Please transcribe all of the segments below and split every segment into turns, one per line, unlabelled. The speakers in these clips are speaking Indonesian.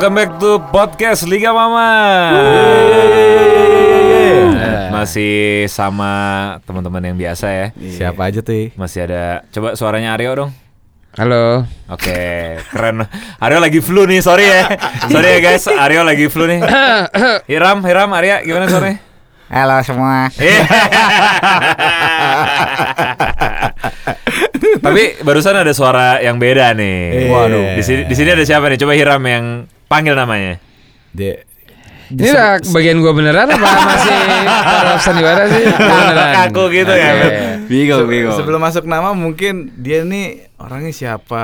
Welcome back to podcast Liga Mama. Masih sama teman-teman yang biasa ya.
Siapa aja tuh?
Masih ada. Coba suaranya Aryo dong.
Halo.
Oke, keren. Aryo lagi flu nih, sorry ya. Sorry ya guys, Aryo lagi flu nih. Hiram, Hiram, Arya, gimana sore?
Halo semua.
Iya. Tapi barusan ada suara yang beda nih.
Iya.
Waduh. Di sini di sini ada siapa nih? Coba Hiram yang panggil namanya.
Dia
Ini udah bagian gua beneran apa masih para sandiwara sih? Beneran.
Kaku gitu ya.
Oke.
Bingung, bingung.
sebelum masuk nama mungkin dia nih orangnya siapa?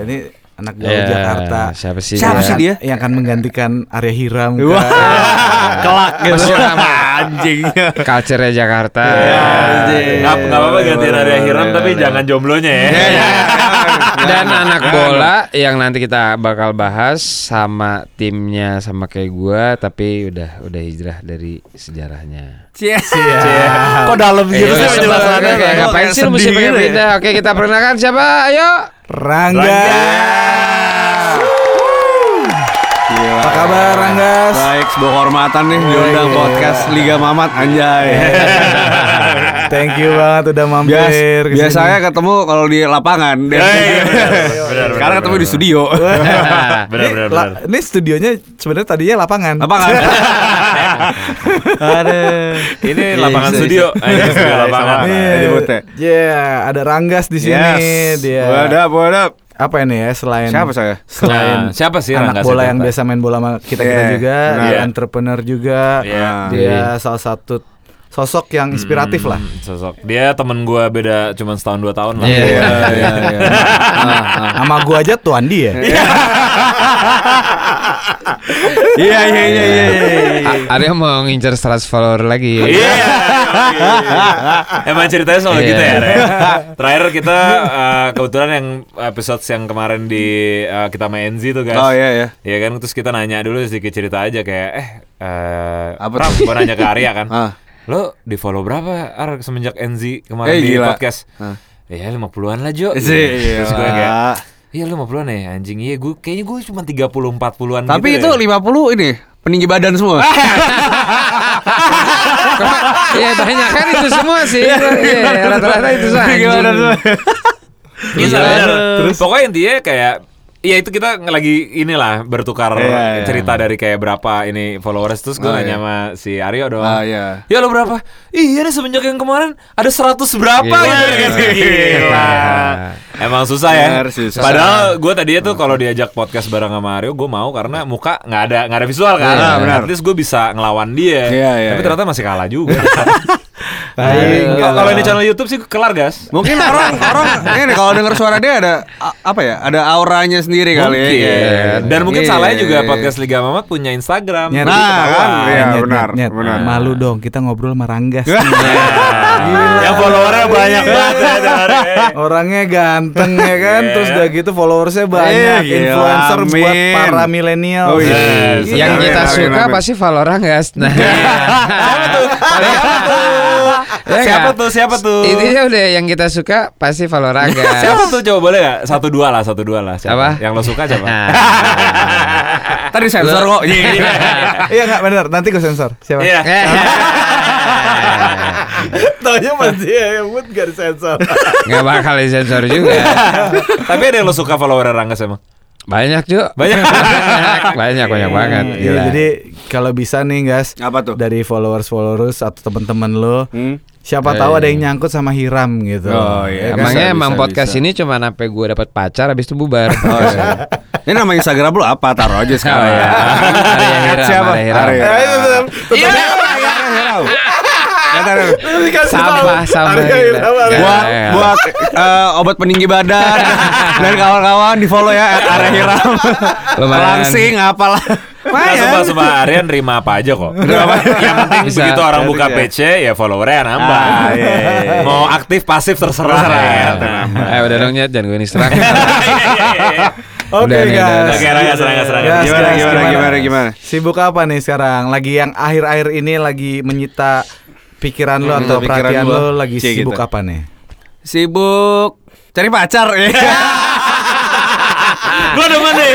Ini anak gaul
Ya,
Jakarta.
Siapa sih?
Siapa
dia?
sih dia?
Yang akan menggantikan Arya Hiram. kan?
Wah, kelak gitu. Anjing.
Culture Jakarta.
Nggak nggak apa-apa gantiin Arya Hiram tapi jangan jomblonya ya.
Dan anak bola yang nanti kita bakal bahas sama timnya sama kayak gua tapi udah udah hijrah dari sejarahnya.
Cie. Kok dalam gitu sih
Eh,
penjelasannya?
kayak ngapain sih lu mesti
gitu ya?
pindah? Oke, kita perkenalkan siapa? Ayo.
Rangga.
Gila.
Apa kabar Ranggas?
Baik, sebuah kehormatan nih diundang podcast Liga Mamat anjay.
Thank you banget udah mampir.
Bias,
ke
biasanya ketemu kalau di lapangan.
iya, benar, benar,
Sekarang ketemu di studio.
Benar benar benar.
ini studionya sebenarnya tadinya lapangan.
Lapangan.
Aduh.
Ini
Iya,
lapangan
bisa,
studio. Ah, ini studio
Iya,
lapangan.
Iya, yeah, ada Ranggas di sini.
Yes.
Dia
Wadap, wadap.
apa ini ya selain
Siapa saya?
Selain
Nah, siapa sih
anak bola yang biasa main bola sama kita kita
Iya,
juga,
Iya.
entrepreneur juga,
Iya.
dia salah satu sosok yang inspiratif lah.
Hmm, Sosok. Dia temen gua beda cuma setahun dua tahun lah.
Iya.
Iya, iya, iya.
Sama gua aja tuh Andi ya.
Iya, iya, iya, iya.
A- Arya mau ngincer 100 follower lagi.
Iya. Emang ceritanya soal
Iya.
gitu ya. Re? Terakhir kita eh, kebetulan yang episode yang kemarin di eh, kita main NZ tuh guys.
Oh iya, iya.
Iya kan terus kita nanya dulu sedikit cerita aja kayak eh eh
Apa
Ram, nanya ke Arya kan.
Ah.
Lo di follow berapa Ar semenjak NZ kemarin
Eh,
di
gila.
podcast?
Ah.
Ya 50-an lah Jo.
Iya.
Terus gue kayak Iya lu 50-an ya anjing Iya gue kayaknya gue cuma 30 40-an
Tapi
gitu
itu
ya.
50 ini peninggi badan semua.
Iya banyak kan itu semua sih. Iya rata-rata itu semua.
Peninggi badan semua.
Iya benar. Pokoknya intinya kayak Iya itu kita lagi inilah bertukar
Iya, iya.
cerita dari kayak berapa ini followers terus gue
Oh,
nanya
iya.
sama si Aryo doang.
Ah, iya.
Ya lo berapa? Iya nih semenjak yang kemarin ada 100 berapa
Gila.
gitu. Gila. Emang susah ya.
Benar, susah.
Padahal gue tadinya tuh kalau diajak podcast bareng sama Aryo gue mau karena muka nggak ada nggak ada visual kan.
Iya, benar.
At least gue bisa ngelawan dia.
Iya, iya,
Tapi
iya.
ternyata masih kalah juga.
Tai,
Kalau-
enggak
Kalau
lah.
ini channel YouTube sih kelar gas.
Mungkin orang orang ini kalau dengar suara dia ada apa ya? Ada auranya sendiri kali ya.
Mungkin.
Iya.
Dan mungkin
Iya.
salahnya juga podcast Liga Mamat punya Instagram.
Nyet.
Jadi
Nah, kan, iya.
Nyet,
benar,
nyet, nyet.
benar.
Malu dong kita ngobrol sama Ranggas.
Yang followernya banyak banget ya, Dar.
Orangnya ganteng ya kan,
Iya.
terus udah gitu followersnya banyak, influencer buat para milenial.
Oh, iya.
Yes.
Yang kita suka pasti Valorant guys. Nah.
Siapa tuh? Siapa tuh?
Ya
Siapa
nggak?
tuh? Siapa tuh?
Intinya udah yang kita suka pasti Valorant guys.
Siapa tuh? Coba boleh gak? Satu dua lah, satu dua lah. Siapa?
Apa?
Yang lo suka siapa?
Nah.
Tadi sensor kok. Iya.
Iya nggak bener, nanti gue sensor. Siapa?
Iya.
Eh.
Taunya pasti ya, yang mood gak disensor.
Nggak bakal disensor juga.
Tapi ada yang lo suka follower Ranggas emang?
Banyak juga.
Banyak.
banyak banyak banget.
Iya,
Gila.
jadi kalau bisa nih guys,
Apa tuh?
dari followers-followers atau teman-teman lo,
Hmm.
siapa
Eh.
tahu ada yang nyangkut sama Hiram gitu.
Oh, iya.
Ya kan?
Emangnya
Bisa,
emang
bisa,
podcast
bisa.
ini cuma sampai gue dapat pacar habis itu bubar.
Oh, iya. Ini nama Instagram lu apa? Taruh aja sekarang.
Oh, iya. Arya Hiram,
Siapa?
Arya Hiram.
Arya.
Eh, itu tetap-
Iya.
Sampah sampah.
Buat
nggak.
buat eh, obat peninggi badan dan kawan-kawan di follow ya at Arya Hiram
Lumayan.
langsing apalah
Nah, sumpah, sumpah Aryan nerima apa aja kok. Yang penting
Bisa.
begitu orang buka
Bisa.
PC ya followernya nambah.
Ah, iya, iya, iya.
Mau aktif pasif terserah.
Terserah,
ya.
Eh udah dong nyet jangan gue ini serang.
Oke
udah,
guys.
Oke, Rangga, Rangga, Rangga.
Gas,
Gimana, gimana, gimana, gimana?
Sibuk apa nih sekarang? Lagi yang akhir-akhir ini lagi menyita pikiran lo
Hmm,
atau
pikiran
perhatian
gua.
lo lagi
Cie,
sibuk
gitu.
apa nih?
sibuk cari pacar ya
Gua demen nih.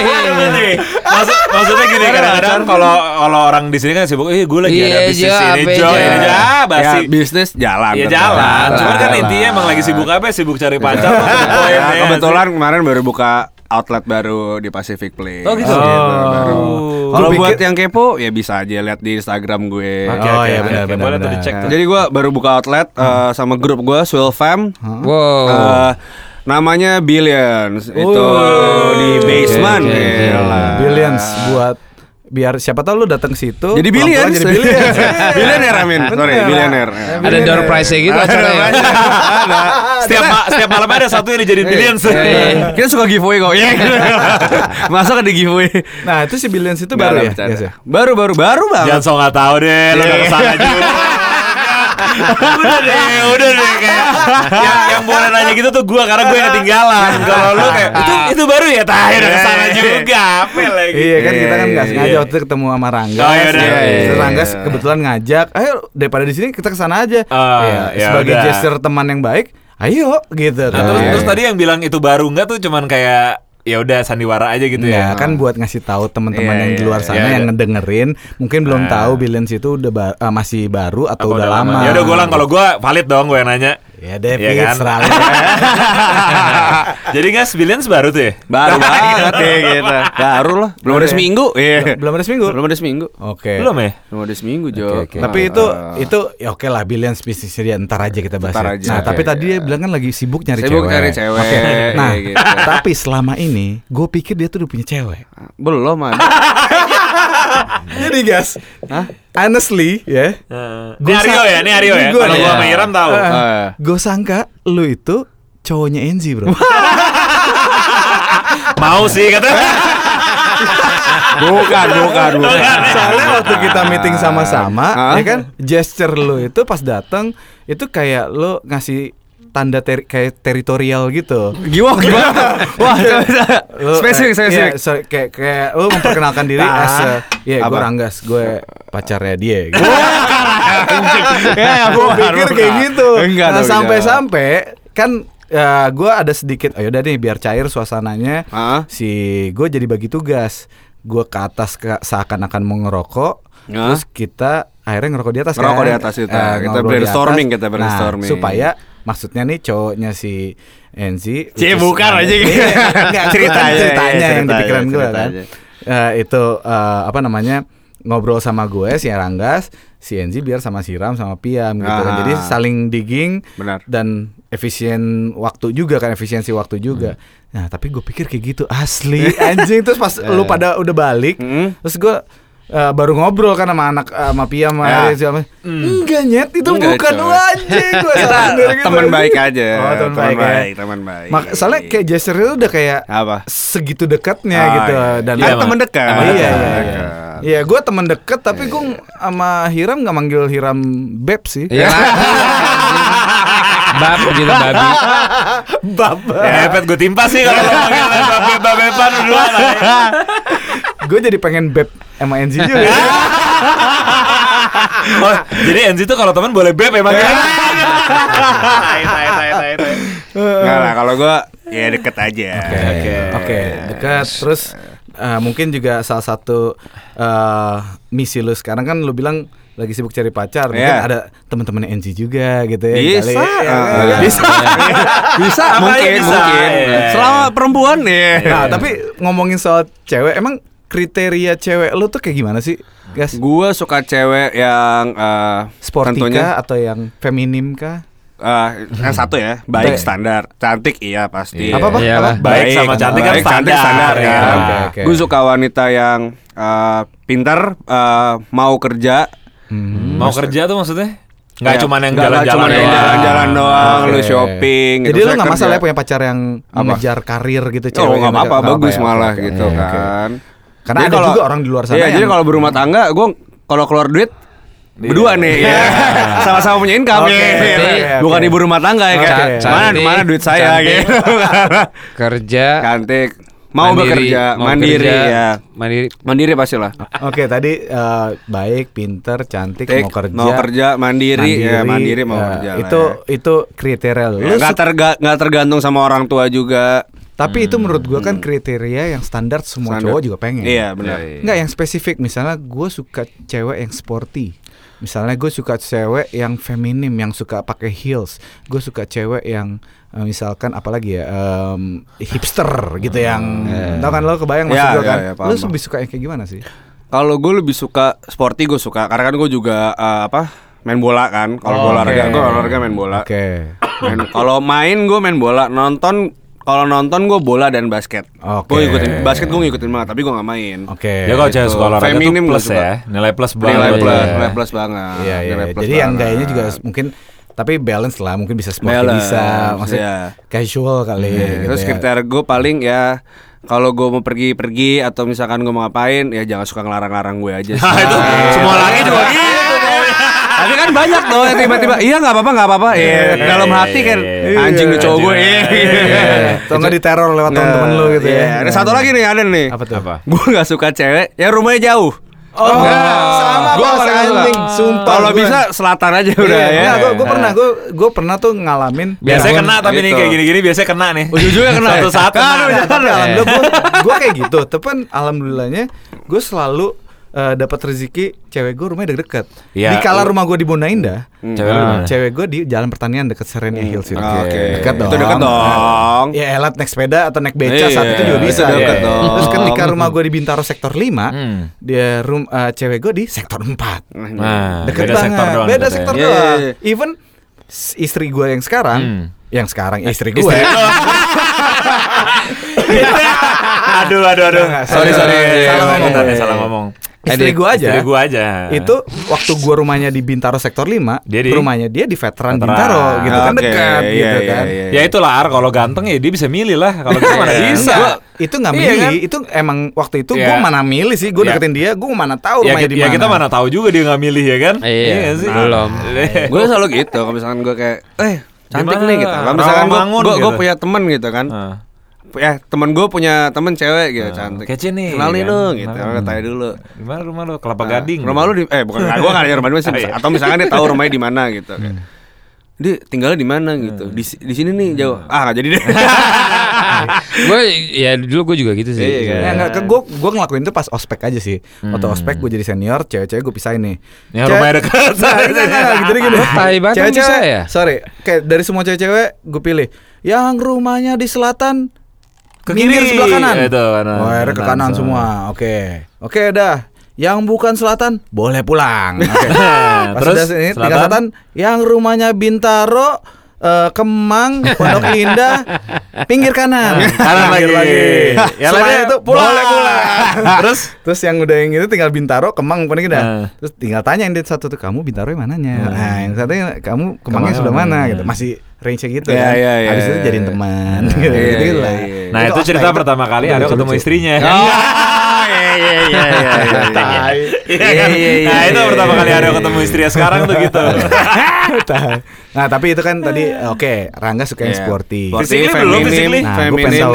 Gua demen nih. Maksud, maksudnya gini kadang-kadang kalau kalau orang di sini kan sibuk, eh gue lagi
Iya,
ada bisnis
Jo,
ini Jo,
Jo?"
ini Jo. Ah,
Ya,
basi.
bisnis jalan.
Ya jalan. Cuman kan intinya emang lagi sibuk apa? Sibuk cari pacar.
Ya,
ya.
kebetulan kemarin baru buka outlet baru di Pacific Place.
Oh, gitu?
baru.
Oh.
Kalau buat yang kepo ya bisa aja lihat di Instagram gue.
Oke,
Oh,
oke,
iya, benar, benar,
Boleh tuh dicek tuh.
Jadi gue baru buka outlet eh, sama grup gue Swilfam.
Wow.
Eh, namanya Billions itu di basement.
oke, oke.
Gila.
Billions buat biar siapa tahu lu datang ke situ.
Jadi billions.
Jadi billions.
Billionaire Amin. Sorry, billionaire.
Ada door prize gitu acaranya.
Setiap ma- setiap malam ada satu yang dijadiin billions.
Iya.
Kita suka giveaway kok. Iya. Masa ada giveaway?
Nah, itu si billions itu baru ya? Ya?
Baru baru baru banget.
Jangan so nggak tahu deh, lo udah ke sana juga. Udah deh, udah deh kayak yang, yang boleh nanya gitu tuh gua karena gue yang ketinggalan. Kalau lu kayak itu itu baru ya tahu udah ke sana juga. Apa lagi?
Iya kan kita kan nggak
Iya,
sengaja
iya.
waktu itu ketemu sama Rangga.
Oh, iya,
Iya, iya.
Rangga kebetulan ngajak, ayo daripada di sini kita ke sana
aja.
Iya,
ya
sebagai
udah.
gesture teman yang baik, ayo gitu.
Nah, terus,
Iya.
terus tadi yang bilang itu baru nggak tuh cuman kayak ya udah sandiwara aja gitu
Ya,
ya.
kan buat ngasih tahu teman-teman
Iya,
yang di luar
iya,
sana
iya,
yang
iya.
ngedengerin, mungkin belum tahu Billions itu udah ba- eh, masih baru atau
Apa
udah, lama.
Ya udah gue ulang kalau gue valid dong gue yang nanya.
Ya deh, Pit,
kan? Jadi nggak billions baru tuh ya?
Baru banget ya gitu. Baru lah. Belum ada seminggu. Iya.
Belum ada seminggu.
Belum ada seminggu.
Oke.
Belum ya?
Belum ada seminggu, Jo.
Tapi itu itu ya oke lah Billions bisnis dia ntar aja kita bahas.
Ntar
ya.
aja.
Nah, tapi tadi dia bilang kan lagi sibuk nyari
Sibuk
cewek.
nyari cewek,
Oke. Nah,
gitu.
tapi selama ini gue pikir dia tuh udah punya cewek.
Belum ada.
Jadi guys, honestly ya,
Ini
Gua
Aryo
sa-
ya, ini Aryo ya.
Gua
Kalau sama Iram tahu.
Eh.
gue sangka lu itu cowoknya Enzi bro.
Mau sih kata.
Bukan, bukan, bukan.
Soalnya waktu kita meeting sama-sama,
Hah?
ya kan, gesture lu itu pas datang itu kayak lu ngasih tanda teri- kayak teritorial gitu.
Gimana? Gimana? Wah,
Lu,
spesifik,
eh,
spesifik.
iya, sorry, kayak kayak lu memperkenalkan diri
Nah.
as a, ya gue
Apa?
Ranggas, gue pacarnya dia. Gitu.
Ya,
gue pikir kayak gitu.
Enggak
nah sampai-sampai kan ya gue ada sedikit, ayo udah nih biar cair suasananya.
Hah?
Si gue jadi bagi tugas, gue ke atas ke, seakan-akan mau ngerokok,
Hah?
terus kita akhirnya ngerokok di atas.
Ngerokok
kan?
di atas itu.
Eh,
Kita brainstorming,
atas.
kita brainstorming.
Nah, supaya maksudnya nih cowoknya si Enzi
Cie, bukan aja gitu.
Enggak,
Ceritanya,
ceritanya, ceritanya yang di pikiran gue kan. Eh, itu eh, apa namanya ngobrol sama gue si Ranggas si Enzi biar sama si Ram sama Piam gitu kan jadi saling digging
Benar.
dan efisien waktu juga kan efisiensi waktu juga
Hmm.
nah tapi gue pikir kayak gitu asli anjing terus pas lu pada udah balik
Hmm.
terus gue eh, baru ngobrol kan sama anak eh, sama Piam sama
Ya.
Enzi, sama enggak nyet itu
Enggak,
bukan. Wah, anjing gue
Kita
salah denger gitu.
teman baik aja.
oh teman baik, ya.
teman baik.
Mak- soalnya kayak gesture itu udah kayak
apa?
segitu dekatnya
Ah,
gitu
iya.
dan
Iya, teman dekat.
Iya,
dekat.
iya, iya. Iya, gue teman deket tapi gue sama Hiram nggak manggil Hiram Beb sih.
Iya. Bab gitu babi.
Bab.
Ya, gue timpa sih kalau manggil babe-babepan dulu
gue jadi pengen Beb sama Enzi juga.
Oh, jadi Enzi tuh kalau teman boleh beb emang ya?
Enggak lah, kalau gua ya deket aja.
Oke, oke, dekat. Terus eh, mungkin juga salah satu eh, misi lu sekarang kan lu bilang lagi sibuk cari pacar, mungkin
Iya.
ada teman-teman Enzi juga gitu ya.
Bisa,
kali. Ya,
Ah,
ya,
bisa, bisa,
Apa
mungkin,
bisa.
mungkin.
Iya.
Selama perempuan nih.
Nah, tapi ngomongin soal cewek, emang kriteria cewek lu tuh kayak gimana sih, guys?
Gua suka cewek yang eh,
Sporty
tentunya
atau yang feminim kah?
eh, yang satu ya, baik
Baik.
standar, cantik iya pasti.
Apa, apa?
Iyalah.
Apa?
Baik sama cantik kan
Baik, cantik
standar,
standar
ya.
ya.
Oke, oke.
Gue suka wanita yang eh, pintar, eh, mau kerja.
Mau kerja tuh maksudnya? Nggak
Ya,
cuma yang jalan-jalan doang.
jalan-jalan doang, lu
Oke.
shopping.
Jadi
gitu.
lu nggak masalah ya punya pacar yang
Apa?
mengejar karir gitu
Oh
cewek?
nggak apa-apa, bagus
ya?
malah
Oke,
gitu
oke.
kan.
Karena
Jadi
ada juga orang di luar sana
Iya,
yang-
jadi kalau berumah tangga, gue kalau keluar duit berdua nih, ya. sama-sama punya income
Oke,
ya.
oke, oke.
Bukan ibu rumah tangga ya kan.
Oke.
Mana
Cantik,
mana duit saya
cantik.
gitu.
Kerja.
Cantik, mau
mandiri,
bekerja,
mau
mandiri
kerja,
ya.
Mandiri.
Mandiri pastilah.
Oke, tadi eh, baik, pinter, cantik,
Tik,
mau kerja,
mau kerja, mandiri, ya mandiri mau
eh,
kerja. lah
itu
ya.
itu kriteria lu.
Ya,
Lu
nggak
su-
terga- tergantung sama orang tua juga.
Tapi itu menurut gua kan kriteria yang standar semua
Standar.
cowok juga pengen.
Iya benar.
Enggak yang spesifik misalnya gue suka cewek yang sporty Misalnya gue suka cewek yang feminim yang suka pakai heels Gue suka cewek yang eh, misalkan apalagi ya em, hipster gitu yang Tau kan lo kebayang maksud
Iya,
gue
iya,
kan
iya, paham,
Lo lebih suka yang kayak gimana sih?
Kalau gue lebih suka sporty gue suka karena kan gue juga eh, apa main bola kan. Kalau
Oh,
gue olahraga
oke.
gue olahraga main bola.
Oke
Main- Kalau main gue main bola, nonton kalau nonton gue bola dan basket.
Oke.
Gue ngikutin basket gue ngikutin banget, tapi gue nggak main.
Oke
Ya kalau cewek
gitu.
suka olahraga tuh plus ya, nilai plus banget.
Nilai plus,
ya.
nilai plus banget.
Iya iya
plus
Jadi yang
banget.
gayanya juga mungkin tapi balance lah mungkin bisa sporty
Balance,
bisa maksudnya
iya.
casual kali
Iya,
gitu
Terus
ya.
kriteria gue paling ya kalau gue mau pergi-pergi atau misalkan gue mau ngapain ya jangan suka ngelarang-larang gue aja sih.
Nah, itu semua laki juga gitu. pokoknya.
Tapi kan banyak tuh yang tiba-tiba iya nggak apa-apa nggak apa-apa. Iya, dalam hati kan
Iya,
anjing nih cowok gue. Iya.
Atau nggak diteror lewat temen-temen lu gitu
Iya,
ya
Ada satu lagi nih ada nih.
Apa tuh?
Apa?
Gue nggak suka cewek yang rumahnya jauh.
Oh, sama
Gua
pas anjing, sumpah.
Kalau
gua-
bisa selatan aja udah
Iya,
ya.
enggak, gua, gua pernah, gua, gua pernah tuh ngalamin
Biasanya kena tapi nih
Gitu.
kayak gini-gini biasanya kena nih.
Ujung-ujungnya kena?
Satu saat
Kan,
kena.
udah, Iya.
alhamdulillah gue gue kayak gitu tapi kan alhamdulillahnya gue selalu eh, dapat rezeki cewek gue rumahnya deket-deket
Iya.
di kala rumah gue di Bunda Indah
Cewek lu di mana?
cewek gue di jalan pertanian deket Serenia Hills itu
Oke.
dekat dong
Itu dekat dong.
ya elat naik sepeda atau naik beca
Iya,
saat itu juga
itu
bisa
dekat
Iya.
dong.
terus ketika rumah gue di Bintaro sektor 5
Hmm.
dia rum eh, cewek gue di sektor 4
Nah,
deket
beda
banget
sektor doang.
beda
ya.
sektor
Iya,
doang
iya, iya.
even istri gue yang sekarang
Hmm.
yang sekarang istri gue
aduh, aduh, aduh. Sorry, sorry.
salah ngomong.
ngomong. Salah ngomong.
Istri gue aja
Istri gua aja.
itu waktu gua rumahnya di Bintaro sektor 5
Dia di-
rumahnya dia di veteran,
Veteran.
Bintaro gitu kan
Oke,
dekat
iya,
gitu
iya,
kan
iya.
Ya itulah Ar, kalau ganteng ya dia bisa milih lah. Kalau gue mana bisa.
Enggak, itu nggak
Iya
milih
kan?
itu emang waktu itu
Iya.
gua mana milih sih gua
Iya.
deketin dia gua mana tahu
Ya,
rumahnya
kita,
di
ya
mana
kita mana tahu juga dia nggak milih ya kan?
Iya,
nggak sih?
belum.
gue selalu gitu kalau misalkan gue kayak eh cantik
Gimana?
nih gitu kalau misalkan gue gue
gitu.
punya temen gitu kan. Ya temen gue punya temen cewek gitu cantik
kece nih,
kenalin
kan?
dong gitu. Orang tanya dulu
Di mana rumah lu? Kelapa
Nah,
Gading.
rumah lu di eh bukan gue nggak nanya rumah di mana sih
Oh, iya.
atau misalkan dia tahu rumahnya di mana gitu kayak, dia tinggalnya di mana gitu di di sini nih jauh ah nggak jadi deh
gue ya dulu gue juga gitu sih.
Iya,
Ya, enggak, ke gua gua ngelakuin itu pas ospek aja sih. Waktu ospek gua jadi senior, cewek-cewek gua pisahin nih. Cewek-
rumahnya dekat.
Nah, enggak, enggak, gitu gini.
Tai banget kan bisa ya?
Sorry, kayak dari semua cewek-cewek gue pilih yang rumahnya di selatan
Ke
minggir
kiri.
sebelah kanan.
Ya, itu, kanan.
Oh, akhirnya ke
Kanan
kanan
semua.
Oke. Oke, dah. Yang bukan selatan boleh pulang. Oke. Pas
Terus,
sini, tinggal
selatan?
selatan yang rumahnya Bintaro eh, Kemang, Pondok Indah, pinggir kanan,
Kanan
Pinggir
lagi.
Ya
Yang
Selain
lainnya
itu pulang.
boleh pulang.
terus, terus yang udah yang itu tinggal Bintaro, Kemang, Pondok Indah.
Nah.
Terus tinggal tanya yang satu tuh kamu Bintaro yang mananya?
Hmm.
Nah, yang satunya kamu Kemangnya
Kemangnya
sudah mana?
mana?
Gitu. Masih range gitu
Iya,
kan.
iya, iya,
Habis itu
iya,
jadiin
iya.
teman.
Nah,
gitu,
iya,
gitu
iya,
lah.
iya.
Nah, itu
ospek,
cerita pertama kali ada ketemu istrinya.
oh iya iya iya iya iya
Tai.
Iya kan?
Iya, iya,
Nah,
iya,
itu
iya,
pertama
iya,
kali
iya.
ada ketemu istrinya sekarang tuh gitu.
Nah, tapi itu kan tadi oke, Rangga suka yang
Iya.
sporty.
Physically belum, physically.
Nah,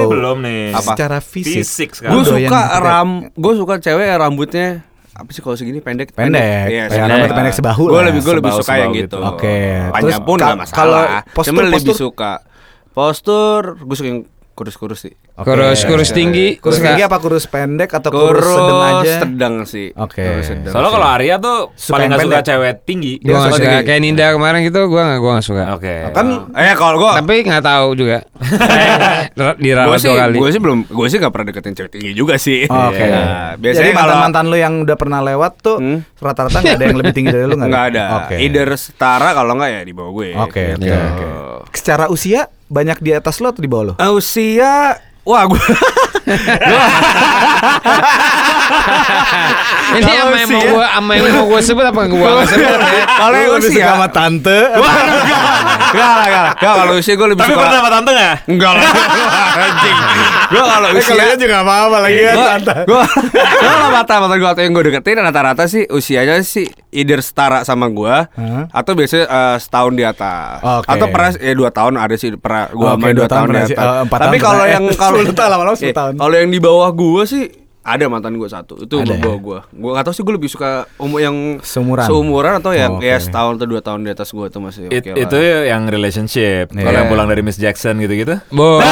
belum nih.
Apa?
Secara fisik.
Fisik
gue suka ram gue suka cewek rambutnya apa sih kalau segini pendek
Pendek.
Iya,
Kayak
rambut
pendek sebahu
gue
lah.
lebih gue lebih suka yang gitu
gitu.
Oke.
panjang
Terus
pun nggak masalah
kalau postur-
Cuman lebih
postur-
suka postur gue suka yang kurus-kurus sih
Oke.
Kurus kurus tinggi.
Kurus tinggi apa kurus pendek atau kurus,
kurus
sedang aja?
sedang sih
Oke.
Kurus sedang
Soalnya kalau Arya tuh
Suka
paling gak suka
pendek.
cewek tinggi.
Gue gak
suka
kayak Ninda kemarin gitu gue gak gue gak suka.
Oke.
Kan
eh kalau gue
Tapi nggak tahu juga. Diralat
sih
dua kali.
gue sih belum gue sih nggak pernah deketin cewek tinggi juga sih
Oh, Oke.
Nah,
Jadi
biasanya kalau
mantan-mantan lu yang udah pernah lewat tuh
Hmm?
rata-rata nggak ada yang lebih tinggi dari lu nggak?
nggak ada
Oke.
either setara kalau nggak ya di bawah gue
Oke, oke,
Gitu.
oke. Secara usia banyak di atas lu atau di bawah lu?
Eh, usia wah gue
Ini
Kalau
sama yang mau
usia-
gue sama yang mau gue sebut apa gue gak sebut ya?
kalau yang
lebih
usia
suka sama tante.
Enggak lah, enggak lah. Kalau usia gue lebih
Tapi
suka
pernah sama tante gak?
Enggak lah Anjing Gue kalau
Eh,
usia
kalian juga nggak apa-apa lagi ya
Gue
tante.
Gue kalau mata mata gue atau yang gue deketin Rata-rata sih usianya sih Either setara sama gue? Atau biasanya eh, setahun di atas. Atau pernah Ya dua tahun ada sih Pernah gue
Oke,
sama
dua
dua
tahun
tahun di atas
Eh,
Tapi kalau yang kalau
10 tahun, lama-lama 10 tahun.
Kalau yang di bawah gue sih ada mantan gue satu itu
Ada
di bawah gue gue gak tau sih gue lebih suka umur yang
Seumuran?
seumuran atau yang
Oh,
ya
oke.
setahun atau dua tahun di atas gue tuh masih
It-
oke lah.
itu yang relationship. Kalau
Iya.
yang pulang dari Miss Jackson gitu-gitu.
Bo.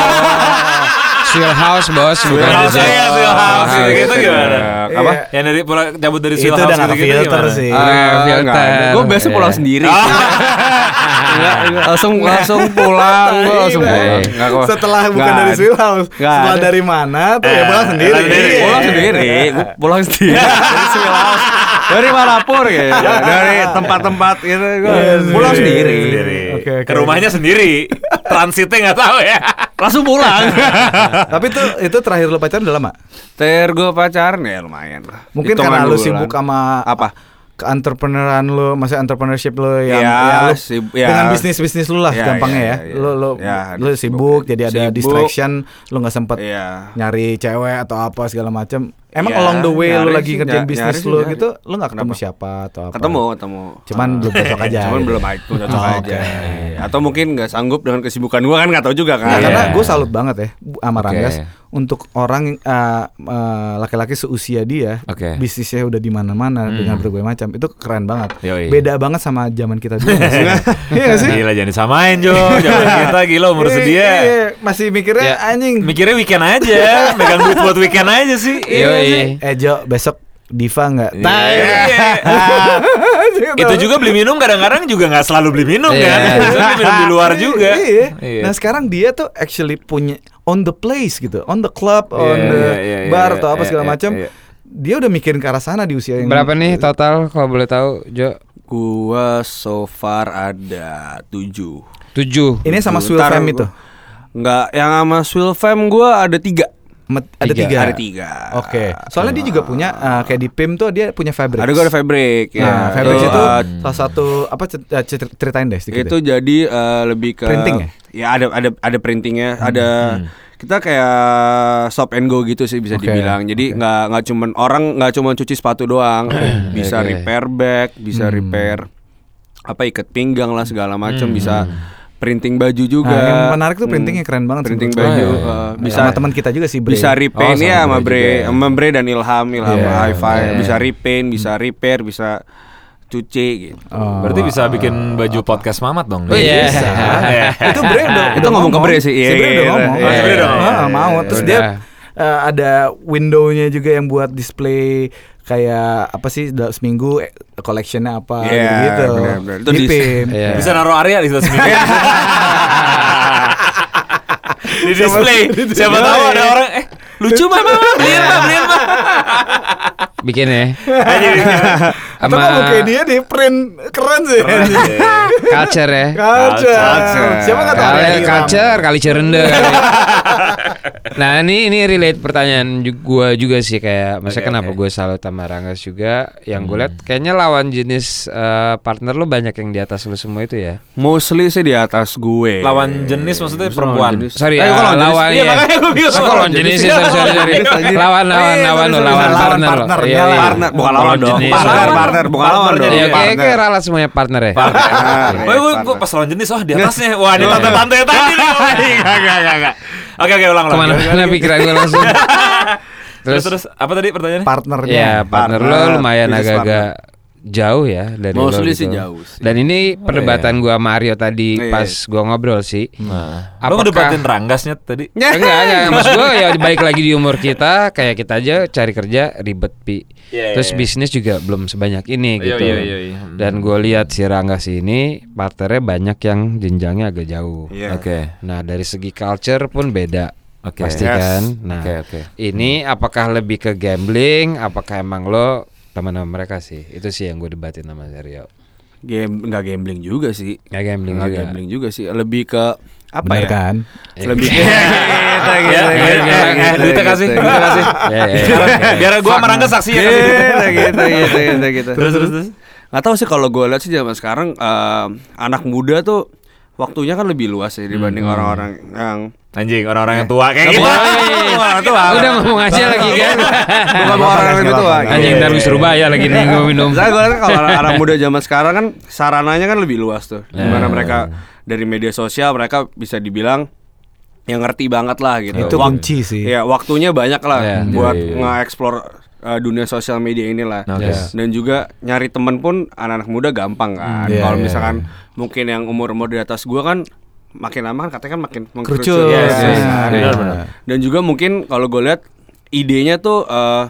Swill House bos bukan
House, iya, Swill House,
Oh,
gitu gimana?
Apa?
Iya.
Yang dari pulang cabut dari
Itu
Swill
udah
House
nggak
gitu-gitu
filter sih.
Ah, filter.
Gue biasa pulang
Iya.
sendiri. Enggak, enggak. langsung langsung pulang, gue langsung
Iya.
pulang. Enggak kok.
Setelah bukan dari. Swill House, setelah dari mana tuh ya
Eh,
pulang sendiri.
pulang sendiri.
Iya.
pulang sendiri, gue pulang sendiri dari Swill House. dari mana pun gitu, dari tempat-tempat gitu, gue
Iya,
pulang
sendiri.
Ke rumahnya sendiri. Transitnya nggak tahu ya.
Langsung pulang.
Tapi tuh itu terakhir lu pacaran udah lama.
Ter gue pacaran ya lumayan lah.
Mungkin
Hitungan
karena lu sibuk sama
apa?
Ke entrepreneuran lu, maksudnya entrepreneurship lu yang
Ya,
ya, lu
sib- ya.
dengan bisnis bisnis lu lah
Ya,
gampangnya
ya,
ya.
ya,
Lu lu
ya,
lu sibuk, jadi ada
Sibuk.
distraction, lu nggak sempet
Iya.
nyari cewek atau apa segala macam. Emang
Ya,
along the way lu lagi
sih,
kerjain bisnis lu
nyari.
gitu, lu nggak ketemu
Kenapa?
siapa atau apa?
Ketemu, ketemu.
Cuman belum cocok aja.
Cuman belum aja, belum cocok
Oh,
aja. Atau mungkin nggak sanggup dengan kesibukan gua kan nggak tahu juga
Nah,
kan.
Iya.
karena gue salut banget ya sama. Ranggas untuk orang uh, uh, laki-laki seusia dia
Oke.
bisnisnya udah di mana-mana dengan berbagai macam itu keren banget.
Yoi.
Beda banget sama zaman kita dulu. Iya nggak sih?
Gila jangan disamain Jo. Jangan kita gila umur
Iya,
sedia.
iya, masih mikirnya
Ya.
anjing.
Mikirnya weekend aja, megang duit buat weekend aja sih.
Iya
Yoi.
sih. Eh Jo, besok Diva nggak? Nah,
Iya. Itu juga beli minum kadang-kadang juga nggak selalu beli minum
Iya.
kan. Beli minum di luar juga.
Iya.
Iya.
Nah sekarang dia tuh actually punya on the place gitu, on the club, on
Iya,
the
iya, iya,
bar
iya,
atau apa
iya,
segala
iya,
macam.
iya.
Dia udah mikirin ke arah sana di usia yang
Berapa nih total kalau boleh tahu Jo?
Gua so far ada tujuh.
Tujuh.
Ini sama Swill
Ntar
Fam
gua-
itu.
Nggak, yang sama Swill Fam gua ada tiga.
Met- ada
Tiga.
tiga.
Ada tiga.
Oke. Soalnya dia juga punya uh, kayak di PIM tuh dia punya fabric.
Ada gua ada fabric. ya.
Nah, fabric
Itu,
itu
uh,
salah satu apa cer- eh, cer- ceritain deh sedikit.
itu
deh.
jadi uh, lebih ke
Printing ya?
Ya ada ada ada printingnya,
Hmm,
ada kita kayak stop and go gitu sih bisa
Oke,
dibilang. Jadi nggak nggak cuman orang nggak cuman cuci sepatu doang, bisa
Oke.
repair bag, bisa
Hmm.
repair apa ikat pinggang lah segala macam, bisa printing baju juga.
Nah, yang menarik tuh printingnya keren banget
Printing baju
gua.
uh,
Bisa sama teman kita juga sih Bre.
bisa repaint
Oh,
ya sama
Bre ya.
sama Bre dan Ilham, Ilham
Iya,
Hi-Fi,
iya.
bisa repaint, bisa repair, bisa cuci gitu.
Oh.
Berarti bisa bikin baju podcast Mamat dong.
Oh, iya.
Bisa. itu Bre udah,
Itu
udah
ngomong ke Bre sih,
Si
iya,
Bre udah
iya,
ngomong.
iya,
iya, iya,
Ah,
iya,
mau.
iya,
Terus
udah.
dia eh, ada windownya juga yang buat display kayak apa sih da- seminggu eh, collectionnya apa
Iya,
gitu.
benar-benar. Itu
Di.
Iya.
Bisa naruh area di situ seminggu. di display. Siapa tahu ada orang eh lucu mah mah beliin mah beliin mah.
Bikin ya.
Mau kayak dia di print keren sih.
culture ya.
Culture.
Culture.
Siapa nggak tahu?
Kali
ya, di
culture kali cerende. nah ini ini relate pertanyaan gua juga sih kayak maksudnya
Oke,
kenapa
oke.
gue salut sama Ranggas juga yang gue lihat kayaknya lawan jenis eh, partner lu banyak yang di atas lu semua itu ya
Mostly sih di atas gue.
Lawan jenis maksudnya
Lawan
perempuan.
jenis.
sorry
Eh,
ya
kok lawan jenis?
lawan
Iya,
ya. lawan jenis sih sorry sorry lawan lawan
Iya,
lawan lawan
lawan
partner lo
partner,
Iya,
ya,
iya.
Bukan lawan dong.
jenis.
Partner,
Lawan.
Partner, bukan lawan
Partner
dong.
Iya,
Partner.
kayak ralat semuanya partner ya.
Wah, gue gue pas lawan jenis, oh di atasnya. Wah, ini tante-tante tadi. Enggak, enggak, enggak. Oke, oke, ulang, ulang.
Ke mana-mana pikiran gue langsung.
Terus, terus, apa tadi pertanyaannya?
partnernya.
Ya partner lo
Partner,
lumayan agak-agak jauh ya dari lo
Mostly
gitu.
sih jauh sih.
Dan ini perdebatan gua Mario tadi
Iya.
pas gua ngobrol sih.
Nah,
Apakah-
lo ngedebatin Ranggasnya tadi?
enggak enggak maksud gua ya baik lagi di umur kita kayak kita aja cari kerja ribet pi.
Iya,
Terus
iya.
bisnis juga belum sebanyak ini
Iya,
gitu.
iya, iya, iya.
Dan gue lihat si Ranggas ini partnernya banyak yang jenjangnya agak jauh.
Iya.
Oke.
Nah dari segi culture pun beda.
Oke.
Pasti
Yes.
kan. Nah
Oke, oke.
ini apakah lebih ke gambling? Apakah emang lo teman sama mereka sih? Itu sih yang gue debatin sama Sergio.
Game nggak gambling juga sih.
Nggak gambling
Nggak
juga.
gambling juga sih. Lebih ke apa
Bener
ya?
kan?
Lebih ke
eh, duitnya kasih, duitnya kasih.
Ya, ya, ya.
Sekarang, Biar gue sama Rangga saksi ya
gitu gitu gitu gitu gitu.
Terus, terus, terus.
Nggak tahu sih kalau gue lihat sih zaman sekarang eh, anak muda tuh waktunya kan lebih luas ya dibanding orang-orang yang
Anjing, orang-orang yang tua kayak gitu.
Orang tua.
Udah ngomong aja lagi kan.
bukan orang yang tua.
Anjing wis Surabaya lagi nih gue minum.
Saya gue kalau anak muda zaman sekarang kan sarananya kan lebih luas tuh. Di mana
Ya.
mereka dari media sosial mereka bisa dibilang yang ngerti banget lah gitu.
Itu kunci sih.
Iya, waktunya banyak lah
Ya.
buat
Iya, iya, iya.
nge-explore uh, dunia sosial media inilah.
Oke.
Dan juga nyari temen pun anak-anak muda gampang kan.
Iya,
Kalau
iya,
misalkan mungkin yang umur-umur di atas gua kan makin lama kan katanya kan makin
Kerucut.
mengkerucut.
Yes, yes. Benar, benar.
Dan juga mungkin kalau gue lihat idenya tuh eh,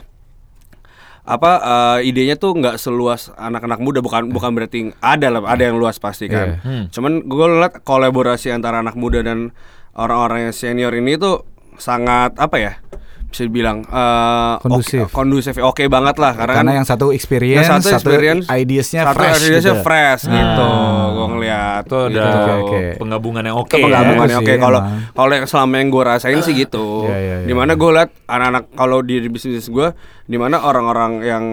apa eh, idenya tuh nggak seluas anak-anak muda bukan bukan berarti ada lah ada yang luas pasti kan.
Iya.
Hmm.
Cuman gue lihat kolaborasi antara anak muda dan orang-orang yang senior ini tuh sangat apa ya? Bisa dibilang eh,
Kondusif.
oke, kondusif oke banget lah karena,
Karena
kan
yang satu experience,
yang
satu,
experience,
ideasnya
satu
fresh
ideasnya
gitu.
fresh gitu
Ah.
gue ngeliat
Itu ada
gitu.
Oke, oke.
penggabungan yang oke.
Itu penggabungan
ya.
yang oke kalau
emang.
kalau yang selama yang gue rasain sih gitu
Iya, iya, iya.
di mana gue liat anak-anak kalau di bisnis gue di mana orang-orang yang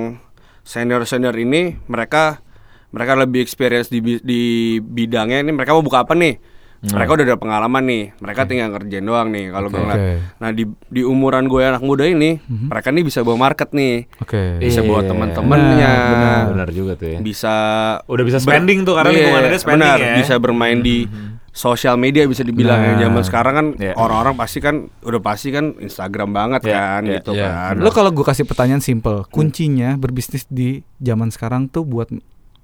senior senior ini mereka mereka lebih experience di di bidangnya ini mereka mau buka apa nih mereka udah ada pengalaman nih mereka tinggal ngerjain doang nih kalau gue
Oke.
ngeliat nah di di umuran gue anak muda ini mereka nih bisa bawa market nih
Oke.
bisa bawa
iya,
teman-temannya
benar,
Benar juga tuh ya.
bisa
Udah bisa spending tuh karena
Iya,
lingkungannya spending
benar,
ya.
Bisa bermain di sosial media bisa dibilang ya
Nah.
zaman sekarang kan
Iya.
orang-orang pasti kan udah pasti kan Instagram banget
Iya,
kan
iya,
gitu
iya.
kan.
Lo kalau gue kasih pertanyaan simple, kuncinya berbisnis di zaman sekarang tuh buat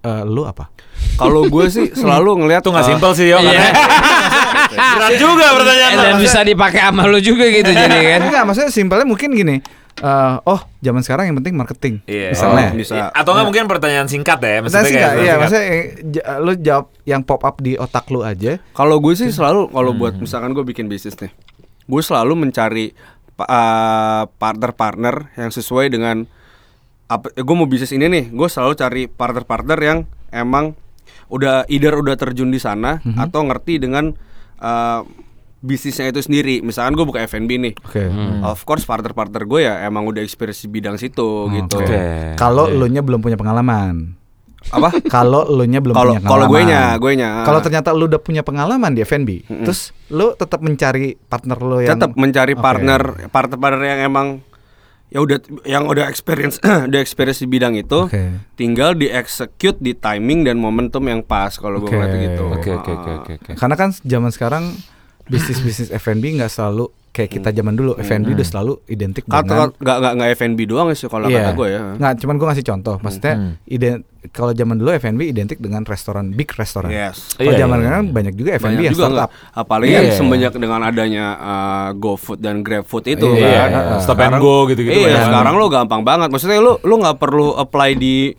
eh, lo apa?
Kalau gue sih selalu ngeliat
Itu nggak
eh,
simpel sih yo.
Iya.
Berat juga pertanyaan.
Dan bisa dipakai sama lu juga gitu jadi kan.
Enggak, maksudnya simpelnya mungkin gini. eh, oh, zaman sekarang yang penting marketing.
Iya.
Misalnya.
Oh, bisa.
Atau nggak mungkin pertanyaan singkat ya?
Maksudnya sih
kayak
nggak, iya,
singkat.
maksudnya eh, j- lu jawab yang pop up di otak lu aja.
Kalau gue sih selalu kalau
Hmm.
buat misalkan gue bikin bisnis nih, gue selalu mencari pa- eh, partner-partner yang sesuai dengan apa. gue mau bisnis ini nih, gue selalu cari partner-partner yang emang udah either udah terjun di sana
Mhm.
atau ngerti dengan eh, bisnisnya itu sendiri. Misalkan gue buka F&B nih,
Oke.
of course partner-partner gue ya emang udah experience di bidang situ gitu.
Oke.
Oke.
Kalau lu nya belum punya pengalaman.
Apa?
Kalau lu nya belum
Kalau
punya
kalau
pengalaman.
gue nya, gue nya.
Kalau ternyata lu udah punya pengalaman di F&B, terus lu tetap mencari partner lu yang
tetap mencari
Oke.
partner partner-partner yang emang ya udah yang udah experience udah experience di bidang itu
Oke.
tinggal di execute di timing dan momentum yang pas kalau gue
Oke.
ngeliat gitu
Oke oke oke oke. oke.
Karena kan zaman sekarang bisnis-bisnis F&B nggak selalu kayak kita zaman dulu. F&B udah selalu identik dengan
Kata nggak nggak nggak F&B doang sih kalau
Iya.
kata gue ya
Nggak, cuman gue ngasih contoh. Maksudnya
Hmm.
ident kalau zaman dulu F&B identik dengan restoran, big restoran.
yes
Kalau
Iya,
zaman
iya,
sekarang banyak juga F&B yang
juga
startup.
nggak apalagi
Iya.
kan semenjak dengan adanya uh, GoFood dan GrabFood itu
Iya,
kan
iya. Stop and go gitu-gitu
iya
banyak.
sekarang lo gampang banget maksudnya lo lo nggak perlu apply di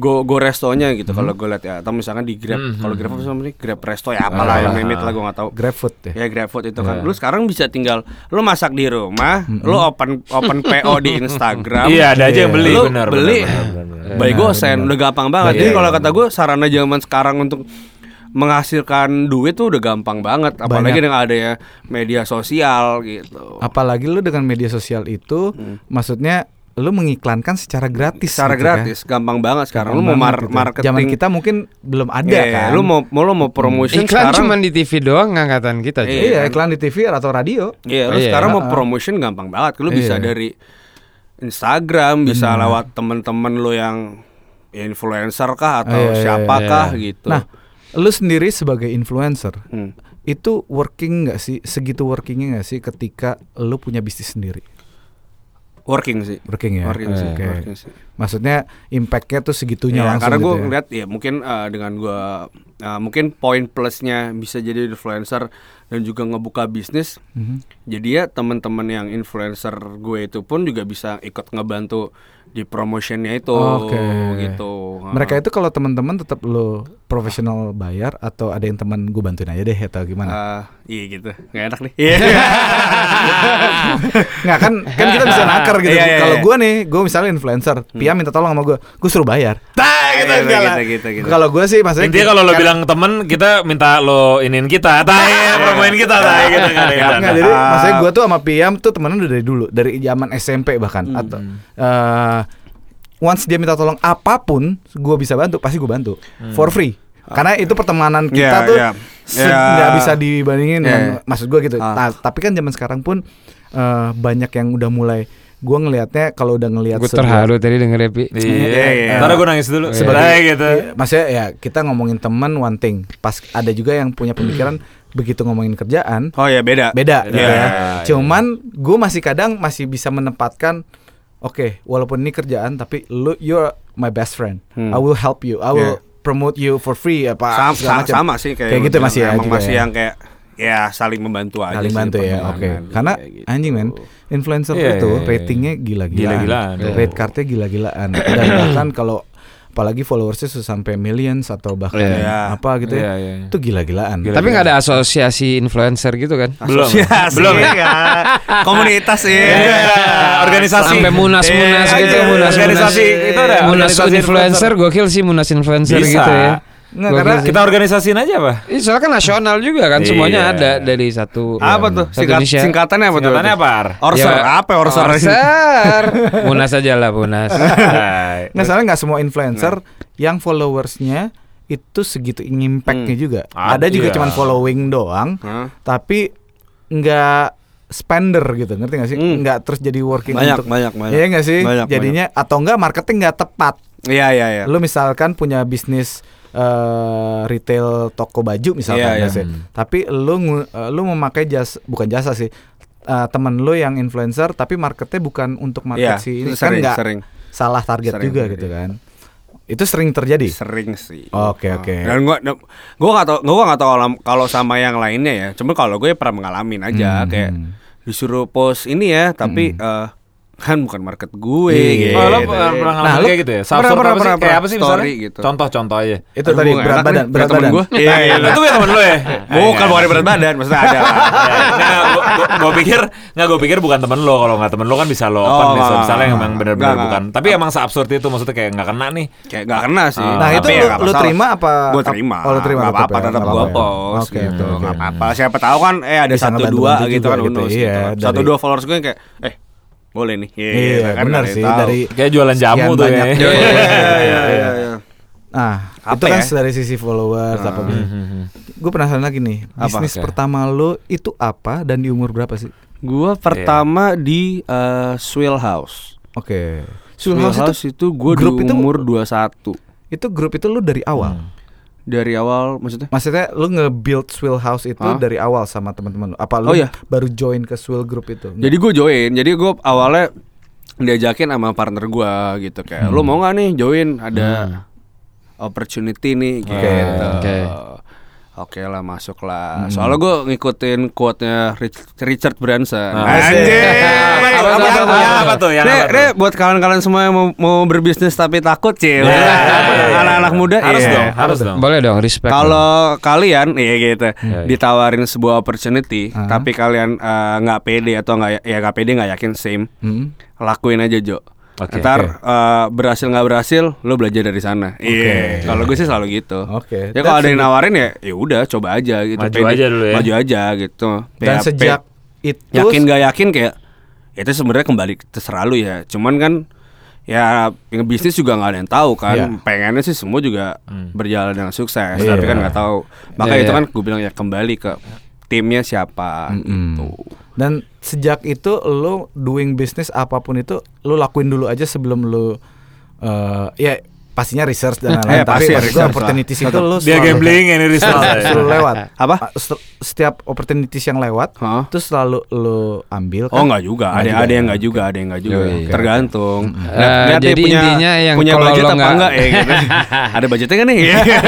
Go Go restonya gitu kalau gue lihat ya atau misalkan di Grab
Hmm,
kalau Grab apa namanya Grab Resto ya apalah yang limit lah gue nggak tahu
GrabFood ya.
Ya GrabFood itu kan. Lu sekarang bisa tinggal lu masak di rumah, lu open open PO di Instagram.
Iya ada aja yang beli
Lu
benar.
beli
benar.
by GoSend udah gampang banget.
Iya,
Jadi
iya,
kalau kata gue sarana zaman sekarang untuk menghasilkan duit tuh udah gampang banget apalagi
Banyak.
dengan adanya media sosial gitu.
Apalagi lu dengan media sosial itu, maksudnya lu mengiklankan secara gratis.
Secara
gitu kan.
gratis, gampang banget sekarang.
Gampang
lu mau mar
gitu.
marketing
Zaman kita mungkin belum ada
Iya,
kan.
Lu mau mau lu mau promotion
Iklan
sekarang
cuma di TV doang angkatan kita.
Iya.
Iya, iklan di TV atau radio.
Iya, lu
Iya.
sekarang mau
Heeh.
promotion gampang banget. Lu bisa
Iya.
dari Instagram, bisa lewat temen-temen lu yang influencer kah atau
Iya, iya,
siapakah
iya.
gitu.
Nah, lu sendiri sebagai influencer,
Hmm.
itu working nggak sih? Segitu workingnya nggak sih ketika lu punya bisnis sendiri?
Working sih.
Working ya.
Working sih,
Oke.
working sih.
Maksudnya impactnya tuh segitunya
Iya,
langsung
karena gue
gitu ya?
ngeliat ya mungkin eh, dengan gue mungkin poin plusnya bisa jadi influencer dan juga ngebuka bisnis.
Mhm.
Jadi ya teman-teman yang influencer gue itu pun juga bisa ikut ngebantu di promotionnya itu
Oke.
gitu.
Mereka itu kalau teman-teman tetap lu profesional bayar atau ada yang teman gue bantuin aja deh atau gimana?
Ah, iya gitu, nggak enak nih. Iya.
Nggak kan kan kita bisa naker gitu.
Iya, iya,
Kalau
iya.
gue nih, gue misalnya influencer, Pia minta tolong sama gue, gue suruh bayar.
Tah gitu,
Gitu,
enggak
gitu, gitu, gitu.
Kalau gue sih maksudnya
Intinya kalau lo
kan-
bilang temen kita minta lo inin kita, tay promoin kita, tay gitu kan.
Nggak, jadi maksudnya gue tuh sama Piam tuh temenan udah dari dulu, dari zaman SMP bahkan atau eh, once dia minta tolong apa pun, gue bisa bantu, pasti gue bantu for free. Karena itu pertemanan kita
Iya,
tuh
iya. Iya.
nggak bisa dibandingin dengan
Iya.
maksud gue gitu.
Ah.
Nah, tapi kan zaman sekarang pun eh, banyak yang udah mulai gue ngelihatnya kalau udah ngelihat
Gue terharu tadi denger Epi.
Iya,
Iya, iya.
Ntar gue nangis dulu.
Sebagai-
Sebagai gitu.
Iya, maksudnya ya kita ngomongin teman one thing. Pas ada juga yang punya pemikiran begitu ngomongin kerjaan
Oh ya beda.
beda gitu
Iya,
ya.
iya.
Cuman gue masih kadang masih bisa menempatkan oke, walaupun ini kerjaan tapi lu you're my best friend.
Hmm.
I will help you. I will
Iya.
promote you for free apa
Sama, sama, sama sih kayak,
kayak gitu masih ya
emang
juga
masih
ya.
yang kayak ya saling membantu aja
Saling bantu ya, oke.
gitu,
Karena
gitu.
anjing men, influencer
Iya,
itu
iya, iya.
ratingnya gila-gilaan.
Gila-gilaan.
Rate cardnya gila-gilaan. Dan bahkan kalau apalagi followersnya sudah sampai millions atau bahkan
Iya.
apa gitu ya,
Iya, iya.
itu gila-gilaan.
Gila.
Tapi nggak ada asosiasi influencer gitu kan?
Belum.
Asosiasi,
Belum ya?
ya. Komunitas ya.
Iya, organisasi.
Sampai munas-munas
Iya,
gitu, munas-munas.
organisasi itu ada
Munas
organisasi
influencer, gokil sih munas influencer
Bisa.
gitu ya.
Nggak,
Gokil
karena
sih.
Kita organisasiin aja apa?
Ih, soalnya kan nasional juga kan, semuanya
Iya.
ada dari satu
Apa tuh?
satu
Singkat,
Indonesia.
singkatannya apa tuh?
Singkatannya apa?
Orser
Ya,
apa orser?
Orser. munas aja lah, munas.
Nggak salah nggak semua influencer yang followersnya itu segitu impactnya juga.
Ah,
ada juga
iya.
cuman following doang,
Hah?
tapi nggak spender gitu, ngerti nggak sih?
Hmm.
Nggak terus jadi working
Banyak,
untuk
banyak, banyak.
Iya nggak sih?
Banyak,
Jadinya atau enggak marketing nggak tepat.
Iya iya iya.
Lu misalkan punya bisnis eh, retail toko baju misalkan
Iya, iya.
ya sih. Tapi lu eh, lu memakai jas bukan jasa sih. eh, temen lu yang influencer tapi marketnya bukan untuk market
Iya,
si ini
itu
kan
sering, sering.
salah target
Sering,
juga
sering.
gitu kan. Itu sering terjadi.
Sering sih.
Oke,
Ah.
oke.
Dan gua gua nggak tau gua nggak tahu kalau- sama yang lainnya ya. Cuma kalau gue pernah mengalamin aja
Hmm.
kayak disuruh post ini ya, tapi eh, kan bukan market gue
Iya.
gitu.
Oh, lo pernah pernah ngalamin
Nah,
kayak gitu ya?
pernah,
Subsurf
pernah,
apa sih?
pernah,
Kayak
pernah.
apa sih
Story
misalnya?
gitu.
Contoh-contoh aja.
Itu tadi berat badan, berat
temen
badan.
gua. Iya, iya.
Itu punya temen lo ya?
Bukan bukan berat badan, maksudnya ada.
Nah, gua pikir nggak gue pikir bukan temen lo kalau nggak temen lo kan bisa lo open
Oh,
misalnya
nggak,
emang benar-benar bukan tapi emang seabsurd itu maksudnya kayak nggak kena nih
Kayak nggak kena sih.
Ah.
Nah, itu
ya masalah.
terima apa?
Gue terima.
Oh, terima
Nggak
tetap
apa-apa,
ya?
tetap gue
ya?
post
Oke,
gitu. Nggak apa-apa. Siapa tahu kan eh ada satu dua gitu kan
gitu,
bonus
iya,
gitu. Satu dua followers gue yang kayak eh boleh nih. Iya,
Iya,
kan,
benar sih
tahu.
dari
kayak jualan jamu tuh ya
Iya, iya, iya, iya, iya.
Nah,
Apa
itu kan
ya?
dari sisi followers apa Gue penasaran lagi nih,
Apa?
bisnis
Oke.
pertama lu itu apa dan di umur berapa sih?
Gua pertama di eh, Swill House.
Oke.
Swill
Swill
House,
House
itu, gue di
grup itu-
umur 21
Itu grup itu lu dari awal.
Dari awal maksudnya?
Maksudnya lu nge-build Swill House itu
Hah?
dari awal sama teman-teman lu? Apa lu
Oh, iya.
baru join ke Swill Group itu?
Jadi gue join. Jadi gue awalnya diajakin sama partner gua gitu kayak lu mau nggak nih join ada opportunity nih gitu.
Oke.
Oke lah masuk lah. Soalnya gue ngikutin quote-nya Rich- Richard Branson. Anjir.
Apa tuh, apa yang apa tuh, yang apa tuh?
nih, buat kalian-kalian semua yang mau, mau berbisnis tapi takut cil. Anak-anak muda
harus
iya.
dong harus dong
Boleh dong, respect.
Kalau kalian iya gitu
Iya, iya.
ditawarin sebuah opportunity tapi kalian eh, nggak pede atau nggak ya nggak pede nggak yakin same
Hmm?
lakuin aja Jo.
Oke.
Ntar eh, berhasil nggak berhasil lo belajar dari sana. Iya. Kalau gue sih selalu gitu.
Oke.
Ya kalau ada yang nawarin ya ya udah coba aja gitu.
Maju aja dulu ya.
Maju aja gitu.
Dan
Ya,
sejak itu
yakin gak yakin kayak itu sebenarnya kembali terserah lu ya. Cuman kan ya yang bisnis juga nggak ada yang tahu kan.
Iya.
Pengennya sih semua juga
Hmm.
berjalan dengan sukses,
Iya.
tapi kan nggak tahu. Makanya
Iya,
itu
iya.
kan gue bilang ya kembali ke timnya siapa
Mm-mm.
gitu.
Dan sejak itu lu doing business apa pun itu lu lakuin dulu aja sebelum lu eh ya pastinya research dan lain-lain
Eh,
tapi
pasti
gua
research lah.
opportunities itu lu
dia gambling ini research
selalu, lewat
Apa?
Set- setiap opportunities yang lewat
Hah?
itu selalu lu ambil kan?
Oh nggak juga, ada
juga
ada yang
ya?
nggak juga, ada yang nggak juga.
Yoi.
Tergantung.
Eh,
Lihat dia
jadi
punya,
intinya yang
punya
kalau
budget apa
nggak-
enggak ya gitu. ada budgetnya kan nih?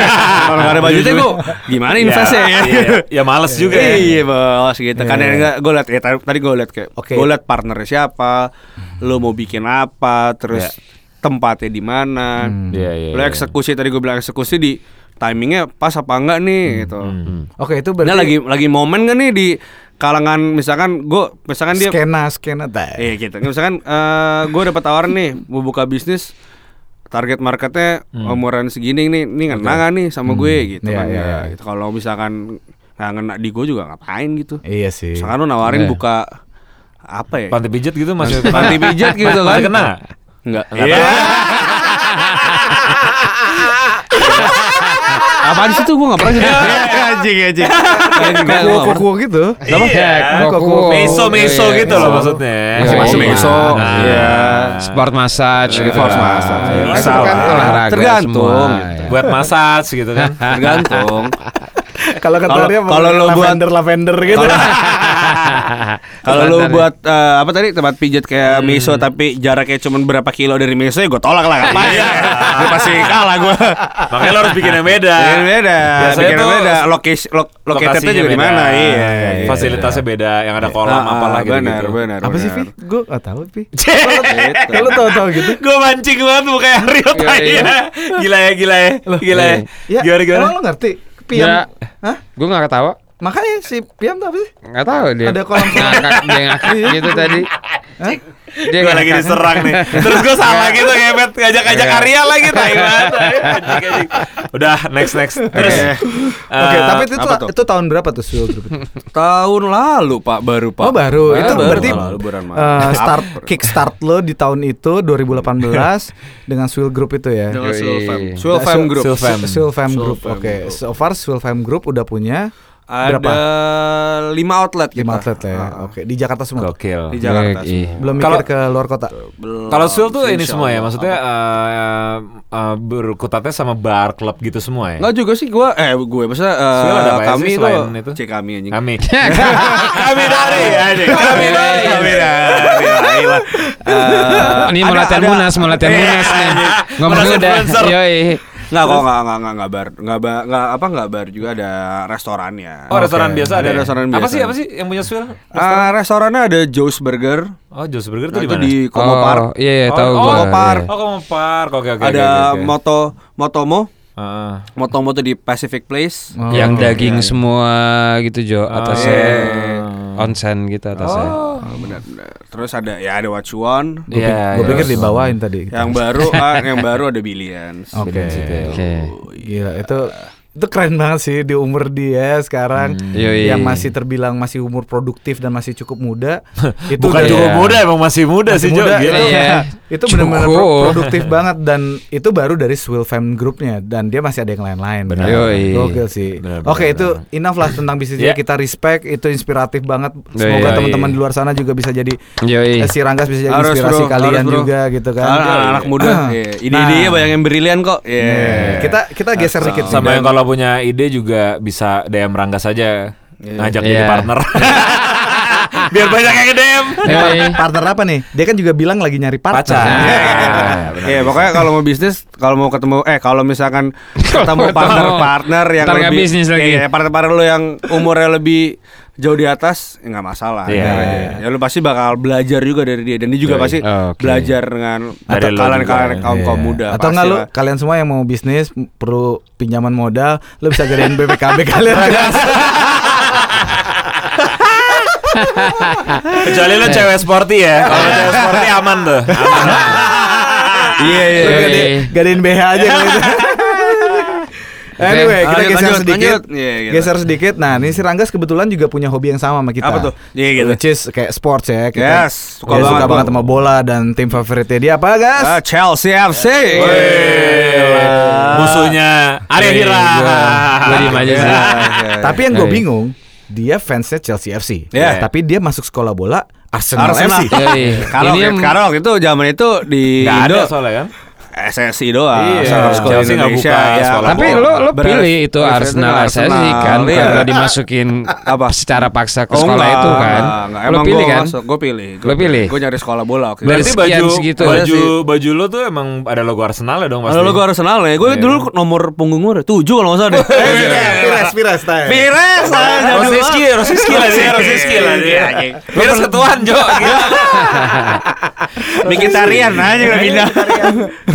kalau nggak ada budgetnya gue gimana investnya ya?
iya. ya males juga ya
Iya bos gitu kan
Iya.
enggak gue liat ya tadi, gue liat kayak gue liat partnernya siapa, lo mau bikin apa, terus tempatnya di mana,
Hmm.
Iya, iya,
lo eksekusi tadi gue bilang eksekusi di timingnya pas apa enggak nih gitu.
Hmm.
Oke itu
Ini
berarti
lagi lagi momen kan nih di kalangan misalkan gue misalkan dia
skena skena dah.
Iya gitu. Misalkan eh gue dapat tawaran nih mau buka bisnis target marketnya umuran segini nih, ini ngena nggak nih sama gue gitu
Iya,
kan
iya,
ya.
iya.
Gitu. Kalau misalkan nggak ngena di gue juga ngapain gitu.
Iya sih.
Misalkan lu nawarin
Iya.
buka apa ya?
panti pijat gitu masih
Panti pijat gitu kan.
Masih kena nggak?
Enggak.
Iya.
Apaan sih tuh gue nggak pernah gitu. Anjing anjing.
Kuku kuku gitu.
Apa?
Iya.
Koko.
meso meso
Iya,
gitu loh maksudnya
Masih masuk
meso.
Nah.
Iya.
Sport massage gitu.
Sport massage.
Iya,
Bisa
kan olahraga
Tergantung.
buat massage gitu kan
Tergantung.
Kalau kata
Kalau- lu buat-
lavender lavender gitu.
Kalau lu buat eh, apa tadi tempat pijat kayak Meso tapi jaraknya cuma berapa kilo dari Meso ya gue tolak lah ngapain. Gue pasti kalah gue.
Makanya lo harus bikin yang beda.
Bikin beda,
Biasanya
bikin
tuh
beda. Lokasi lo,
Lokasinya
juga di mana? Iya. iya.
Fasilitasnya beda, yang ada kolam
Ah, ah,
apalah gitu.
benar, benar.
Apa sih. Gue gak tahu.
Gitu.
Kalau tahu-tahu gitu.
Gue mancing banget mukanya Rio
Iya,
tadi
iya.
ya. Gila ya, gila ya. Gila ya.
Ya,
Gimana gimana?
Emang lo ngerti?
Ya.
Hah?
Gue gak ketawa.
Makanya si Piam tuh apa sih?
Nggak tahu dia.
Ada kolam-
ngakak dia ngakak gitu tadi.
Hah?
Dia
Gue lagi
ngakak.
diserang nih. Terus gue salah gitu ngebet ngajak-ngajak
Iya.
Arya lagi tai banget. Anjing, anjing. Udah next next. Terus
Oke.
Oke,
eh,
tapi itu
apa tuh?
itu tahun berapa tuh itu?
Tahun lalu Pak baru Pak.
Oh baru,
Baru,
itu
baru,
berarti
baru, bulan Maret.
eh, start kickstart lo di tahun itu 2018 dengan Swirl Group itu ya.
Dengan
Yoi.
Swilfam. Swilfam
Nah,
Group.
Swilfam.
Swilfam Group. Oke, so far Swilfam Group udah punya
Ada
berapa?
lima outlet kita.
Lima outlet ya.
Ah,
Oke, di Jakarta semua.
Gokil.
Di Jakarta.
Baik, iya.
semua.
Belum
Kalau-
mikir ke luar kota.
Kalau Swil tuh ini semua ya, maksudnya eh, eh, berkutatnya sama bar klub gitu semua ya.
Enggak juga sih gua eh gue maksudnya eh,
Swil ada
kami
sih
tuh
selain itu?
Cek kami anjing.
Kami. kami dari anjing. Kami dari. Kami dari.
Eh,
Ini mau
ada-
latihan
ada-
munas, mau latihan
Iya,
munas nih. Ngomongnya
Munas
udah. Yoi.
Enggak kok enggak enggak enggak enggak bar. Enggak bar, enggak apa enggak bar juga ada restorannya.
Oh, restoran biasa ada.
Ada
ya?
restoran
Apa
biasa.
sih? Apa sih yang punya Swil?
Ah, restorannya ada Joe's Burger.
Oh, Joe's Burger
Nah,
tuh di
itu
mana?
di Komo
Oh,
Park.
Iya, iya,
Oh,
tahu
oh,
gua.
Komo Park.
Oh, kamu park. Oke, oke.
ada
oke, oke.
Moto Motomo.
Heeh.
Motomo tuh di Pacific Place.
Oh,
Yang
oke.
daging semua gitu Jo, atasnya
iya.
onsen gitu atasnya.
Oh.
Oh, benar benar. Terus ada ya ada Wachuan.
Iya.
Gue
iya.
pikir dibawain tadi.
Yang baru ah, yang baru ada Billions.
Oke.
Oke.
Gila itu itu keren banget sih di umur dia sekarang
Yoi.
yang masih terbilang masih umur produktif dan masih cukup muda. itu
Bukan
udah-
cukup
Iya.
muda, emang masih muda
masih
sih, Jo.
muda,
Gila.
itu,
Iya.
itu benar-benar pro- produktif banget dan itu baru dari Swilfam Groupnya dan dia masih ada yang lain-lain.
Benar.
Yoi.
Gokil sih.
Benar,
Oke
benar,
itu enough lah tentang bisnisnya
Ya.
kita respect itu inspiratif banget. Semoga teman-teman di luar sana juga bisa jadi
Yoi.
eh, si Ranggas bisa jadi
Harus,
inspirasi
bro,
kalian
harus, bro.
juga gitu kan.
Anak, anak muda. Iya, Ide-idenya
Nah.
banyak yang brilian kok. Iya.
Iya. Kita kita geser dikit nih.
Sama yang kalau punya ide juga bisa DM Rangga saja ngajak jadi
Iya.
partner. Biar banyak yang DM.
Yoi.
partner apa nih? Dia kan juga bilang lagi nyari partner.
Pacar.
Nah,
Iya, pokoknya kalau mau bisnis, kalau mau ketemu eh kalau misalkan ketemu partner-partner yang
Ntar
lebih
bisnis lagi.
Iya, partner-partner lu yang umurnya lebih jauh di atas ya nggak masalah.
Iya,
Ya,
iya.
Ya lu pasti bakal belajar juga dari dia dan dia juga
Yoi.
pasti
Oke.
belajar dengan
Dari
atau
lo
kalian
juga.
kalian kaum kaum
Iya.
muda.
Atau enggak lu kalian semua yang mau bisnis perlu pinjaman modal, lu bisa gedein BPKB kalian.
Kecuali lo cewek sporty ya. Kalau cewek sporty aman tuh. Aman.
Iya iya.
Lu
Yoi.
gede- gedein BH aja kalau itu. Anyway, kita
Lanjut,
geser
lanjut,
sedikit.
lanjut. Iya, gitu.
Geser sedikit. Nah, ini si Ranggas kebetulan juga punya hobi yang sama sama kita.
Apa tuh? Iya, gitu.
Which is kayak sports ya. Kita
Yes,
suka,
suka
suka
banget,
banget
Bang.
sama bola dan tim favoritnya dia apa, Gas?
Ah, Chelsea FC.
Musuhnya Arya
Iya,
Hira.
aja sih.
Tapi yang gue
Iya.
bingung, dia fansnya Chelsea FC.
Iya.
Tapi dia masuk sekolah bola Arsenal,
Arsenal.
FC.
Karena waktu itu zaman itu di
Gak
Indo
ada soalnya kan?
SSI doang.
Iya, Chelsea nggak
Indonesia,
buka
ya.
sekolah
Tapi lo lo pilih itu Arsenal
Arsenal,
SSI kan
iya.
karena dimasukin
Apa?
secara paksa ke
Oh,
sekolah
enggak,
itu kan.
enggak, enggak.
Lo
Emang
pilih
gua
kan?
masuk, Gue pilih.
Lo pilih?
Gue nyari sekolah bola waktu
Berarti.
Berarti baju
sekian segitu.
baju baju lo tuh emang ada logo Arsenal ya dong pasti.
Kalau lo gue Arsenal ya, gue dulu nomor punggung gue tujuh kalau nggak salah deh.
Pires, Pires, Tay.
Pires,
Rosiski, Rosiski lah dia, Rosiski lah dia. Virus ketuaan Jo. Gila.
Vegetarian aja udah pindah.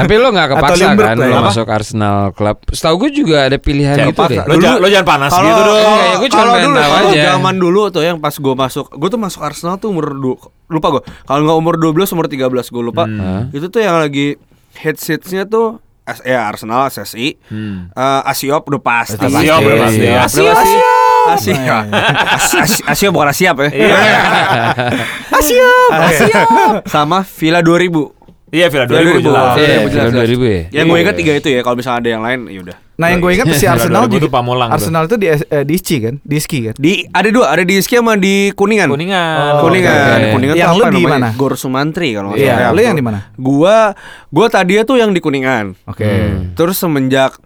Tapi lo nggak
Atau
kepaksa kan
ya.
lo
Apa?
masuk Arsenal Club. Setahu gue juga ada pilihan
Jangan
gitu deh.
Lo jangan lo jangan panas gitu dong.
Ya, gua cuma
kalau
pengen
dulu,
tahu
kalau
aja.
zaman dulu tuh yang pas gue masuk, gue tuh masuk Arsenal tuh umur du, lupa gue. Kalau nggak umur 12 umur 13 gue lupa.
Hmm.
Itu tuh yang lagi headsetsnya tuh S- ya Arsenal, SSI,
Hmm.
eh, Asiop udah pasti.
Asiop udah pasti.
Iya.
Asiop. Asiop. As- As- Asiop bukan Asiap ya. Asiop. Asiop. Sama Villa 2000.
Iya, Villa
Villa
2000 jelas.
Iya,
jelas,
Villa
jelas.
2000 ya.
Yang gue
Iya.
ingat tiga itu ya. Kalau misalnya ada yang lain, ya udah.
Nah yang gue ingat si
Villa
Arsenal
2000
juga
Pamulang tuh.
Arsenal itu di eh, di Isci kan, di Iski kan.
Di ada dua, ada di Iski sama di Kuningan.
Kuningan.
Oh,
Kuningan,
oke.
Kuningan
Yang lu di mana?
Gor Sumantri kalau nggak
Iya,
salah.
lu yang di mana?
Gua gua tadi tuh yang di Kuningan.
Oke.
Hmm.
Terus semenjak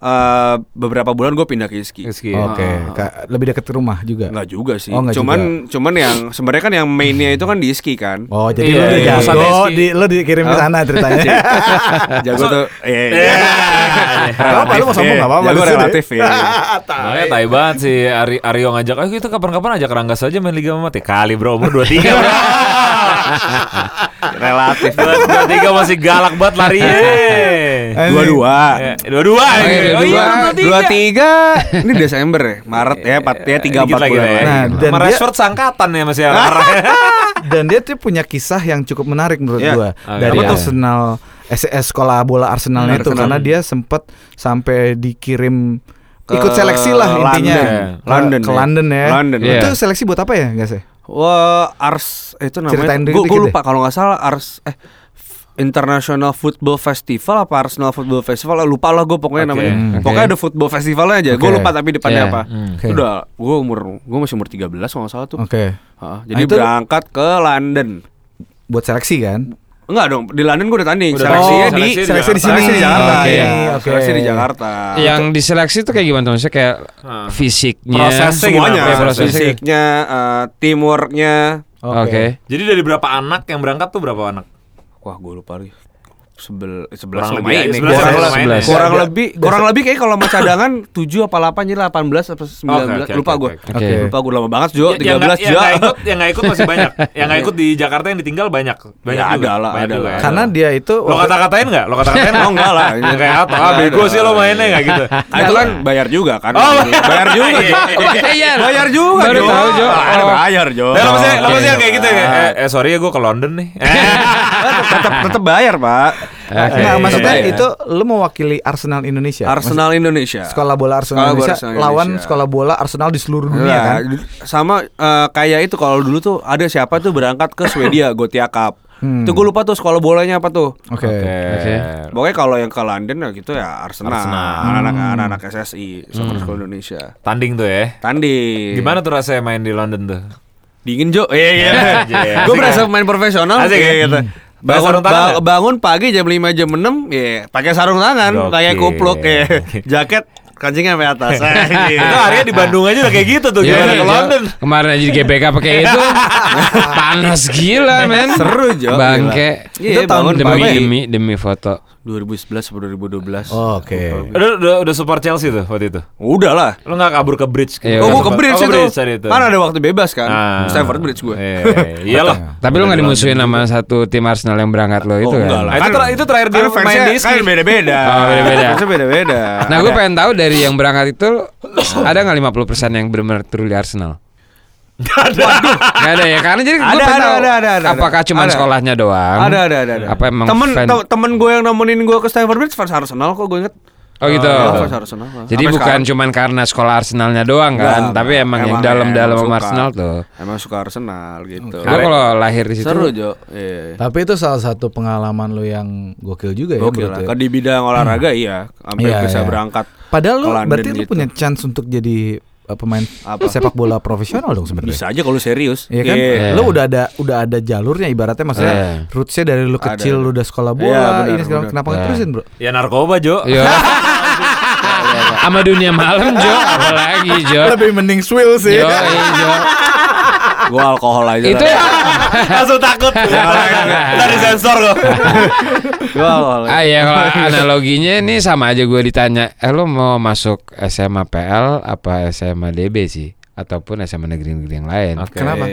eh, beberapa bulan gue pindah ke Iski.
Rizky.
Oke, Ka- lebih dekat rumah juga.
Enggak juga sih.
Oh, nggak
cuman cuman yang sebenarnya kan yang mainnya itu kan di Iski kan.
Oh, jadi
Iya,
lu udah
iya,
jago,
pesannya Rizky.
di, lu dikirim ke sana ceritanya.
Jago tuh. Iya.
Iya.
Apa, lu mau sombong gak apa-apa.
Jago
sini.
relatif ya.
Makanya tai banget sih Ari, Aryo ngajak Ayo kita kapan-kapan ajak Rangga saja main Liga Mati Kali bro umur 23 bro
relatif.
23 masih galak banget larinya
Dua-dua.
Eh, Dua-dua
Oh, iya,
Oh, iya,
Dua tiga. Ini Desember ya, Maret ya, empat ya tiga
Dikit
empat
lagi
bulan.
ya.
Nah, dan
Rashford sangkatan ya masih arah
Dan dia tuh punya kisah yang cukup menarik menurut
Iya.
gua dari? Arsenal SS sekolah bola Arsenalnya
Hmm,
itu
Arsenal.
karena dia sempat sampai dikirim
Ke
ikut seleksi lah intinya
London.
Ke-
London,
ke
ya.
London ya.
London.
Itu seleksi buat apa ya, guys ya?
Wah, Ars itu namanya. Gue lupa kalau nggak salah Ars eh International Football Festival apa Arsenal Football Festival lupa lah gue pokoknya
Oke,
namanya.
oke.
Pokoknya ada football festivalnya aja. Gue
Oke.
lupa tapi depannya
Iya.
apa.
Hmm.
Oke.
Udah, gue umur gue masih umur 13 kalau nggak salah tuh.
Oke.
Heeh,
Nah,
jadi
itu-
berangkat ke London.
Buat seleksi kan?
Enggak dong, di London gue udah tanding.
Udah
Seleksinya
tanding.
di
Seleksi di
seleksi di
Seleksi
sini.
di Jakarta.
Oke,
Iya,
oke.
Seleksi di Jakarta.
Yang diseleksi tuh kayak gimana tuh? Maksudnya kayak
Ah.
fisiknya,
Prosesnya
semuanya,
gimana? Prosesnya.
fisiknya, eh, teamworknya.
Oke.
Jadi dari berapa anak yang berangkat tuh berapa anak?
Wah, gue lupa lagi. Sebel, sebelas
Kurang
lumayan
lebih,
nih.
sebelas
Kurang,
ya,
lebih-
ya.
kurang lebih, kurang kayak kalau sama cadangan 7 apa 8 jadi 18 apa 19.
Oke, oke,
lupa
oke,
gue.
oke.
Oke.
Lupa gue lama banget Jo,
Ya, yang
13
nggak- yang
Jo.
nggak ikut, yang nggak ikut masih banyak. Yang nggak ikut di Jakarta yang ditinggal banyak. Banyak
Ya,
juga.
ada lah, ada lah.
ya.
Karena dia itu
lo kata-katain nggak? Lo kata-katain
Oh, enggak lah.
Yang kayak apa? Ah, bego sih lo mainnya nggak gitu.
Ah, itu kan bayar juga kan.
Oh,
bayar juga Jo.
Bayar.
Bayar juga
Baru
Jo.
tahu, Jo.
Ah,
Oh.
bayar Jo.
Nah, lo pasti, lo
Oke.
pasti yang kayak gitu ya. Eh, eh, sorry ya gue ke London nih.
tetap tetap bayar, Pak.
Oke.
Nah, maksudnya
Iya.
itu lu mewakili Arsenal Indonesia.
Arsenal Indonesia.
Sekolah bola Arsenal
Sekolah bola
Indonesia
Arsenal
lawan
Indonesia.
sekolah bola Arsenal di seluruh dunia
Iya,
kan.
Sama eh, kayak itu kalau dulu tuh ada siapa tuh berangkat ke Swedia Gotia Cup.
Hmm.
Itu gue lupa tuh sekolah bolanya apa tuh.
Oke.
Oke.
Pokoknya kalau yang ke London ya gitu ya Arsenal,
Arsenal.
anak-anak anak-anak SSI, Soccer School Indonesia.
Tanding tuh ya.
Tanding.
Gimana tuh rasanya main di London tuh?
Dingin Jo. Iya iya.
Iya,
Gue
asik
berasa main profesional
Asik ya?
kayak gitu.
Hmm.
Bangun,
sarung tangan
ba- bangun pagi jam 5 jam 6 ya pakai sarung tangan kayak kupluk kayak jaket kancingnya sampai atas.
Itu Arya di Bandung aja udah kayak gitu tuh.
Iya,
Gimana
iya,
ke
Jo.
London?
Kemarin aja di GBK pakai itu panas gila men.
Seru Jo.
Bangke.
Iya,
Itu tahun
bangun
Demi
pagi.
demi demi foto.
2011 atau 2012.
Oh, Oke.
Udah, udah, udah support Chelsea tuh waktu itu.
Udah lah.
Lo nggak kabur ke bridge?
Iya,
Oh, gue ke bridge
oh,
itu.
bridge itu.
Kan ada waktu bebas kan.
Ah.
Stamford Bridge gue.
Iya, iyalah.
Tapi lu gak dimusuhin sama satu tim Arsenal yang berangkat lo itu
Oh,
kan?
lah.
Ah, itu ter- itu terakhir dia
kan
main di.
Kan beda-beda.
Oh, beda-beda.
Beda-beda.
Nah gue pengen tahu dari yang berangkat itu ada nggak 50% yang benar-benar truly Arsenal? Gak ada. Gak ada ya karena jadi
Ada, ada,
tahu
ada, ada, ada.
apakah cuma sekolahnya doang?
Ada, ada, ada, ada.
Apa emang
temen
fan?
tem- temen gue yang nemenin gue ke Stamford Bridge fans Arsenal kok gue inget.
Oh gitu.
Iya, fans Arsenal.
Jadi
Sampai
bukan cuman karena sekolah Arsenalnya doang kan,
Enggak,
tapi
enggak.
emang, yang
Emang-
dalam-dalam
emang
sama. Arsenal tuh.
Emang suka Arsenal gitu.
Gue kalau lahir di situ
Seru Jo. Iya.
Tapi itu salah satu pengalaman lu yang gokil juga ya menurut
lah.
ya.
Di bidang olahraga iya, sampai
Iya,
bisa
iya.
berangkat.
Padahal
London
berarti lu
gitu.
punya chance untuk jadi uh, pemain
Apa?
sepak bola profesional dong sebenarnya.
Bisa aja kalau serius.
Iya kan?
Iya.
Lu udah ada udah ada jalurnya ibaratnya maksudnya
Iya.
rootsnya dari lu kecil
ada.
lu udah sekolah
Iya,
bola
benar,
ini segala
benar.
kenapa nggak
Iya.
terusin bro?
Ya narkoba Jo.
Iya. Sama dunia malam Jo, apalagi Jo.
Lebih mending swill sih.
Jo, iya, Jo.
Gue alkohol aja.
Itu
Langsung takut. Tadi sensor kok.
Ah ya kalau analoginya ini sama aja gue ditanya, eh lo mau masuk SMA PL apa SMA DB sih? Ataupun SMA negeri-negeri yang lain.
Oke.
Kenapa?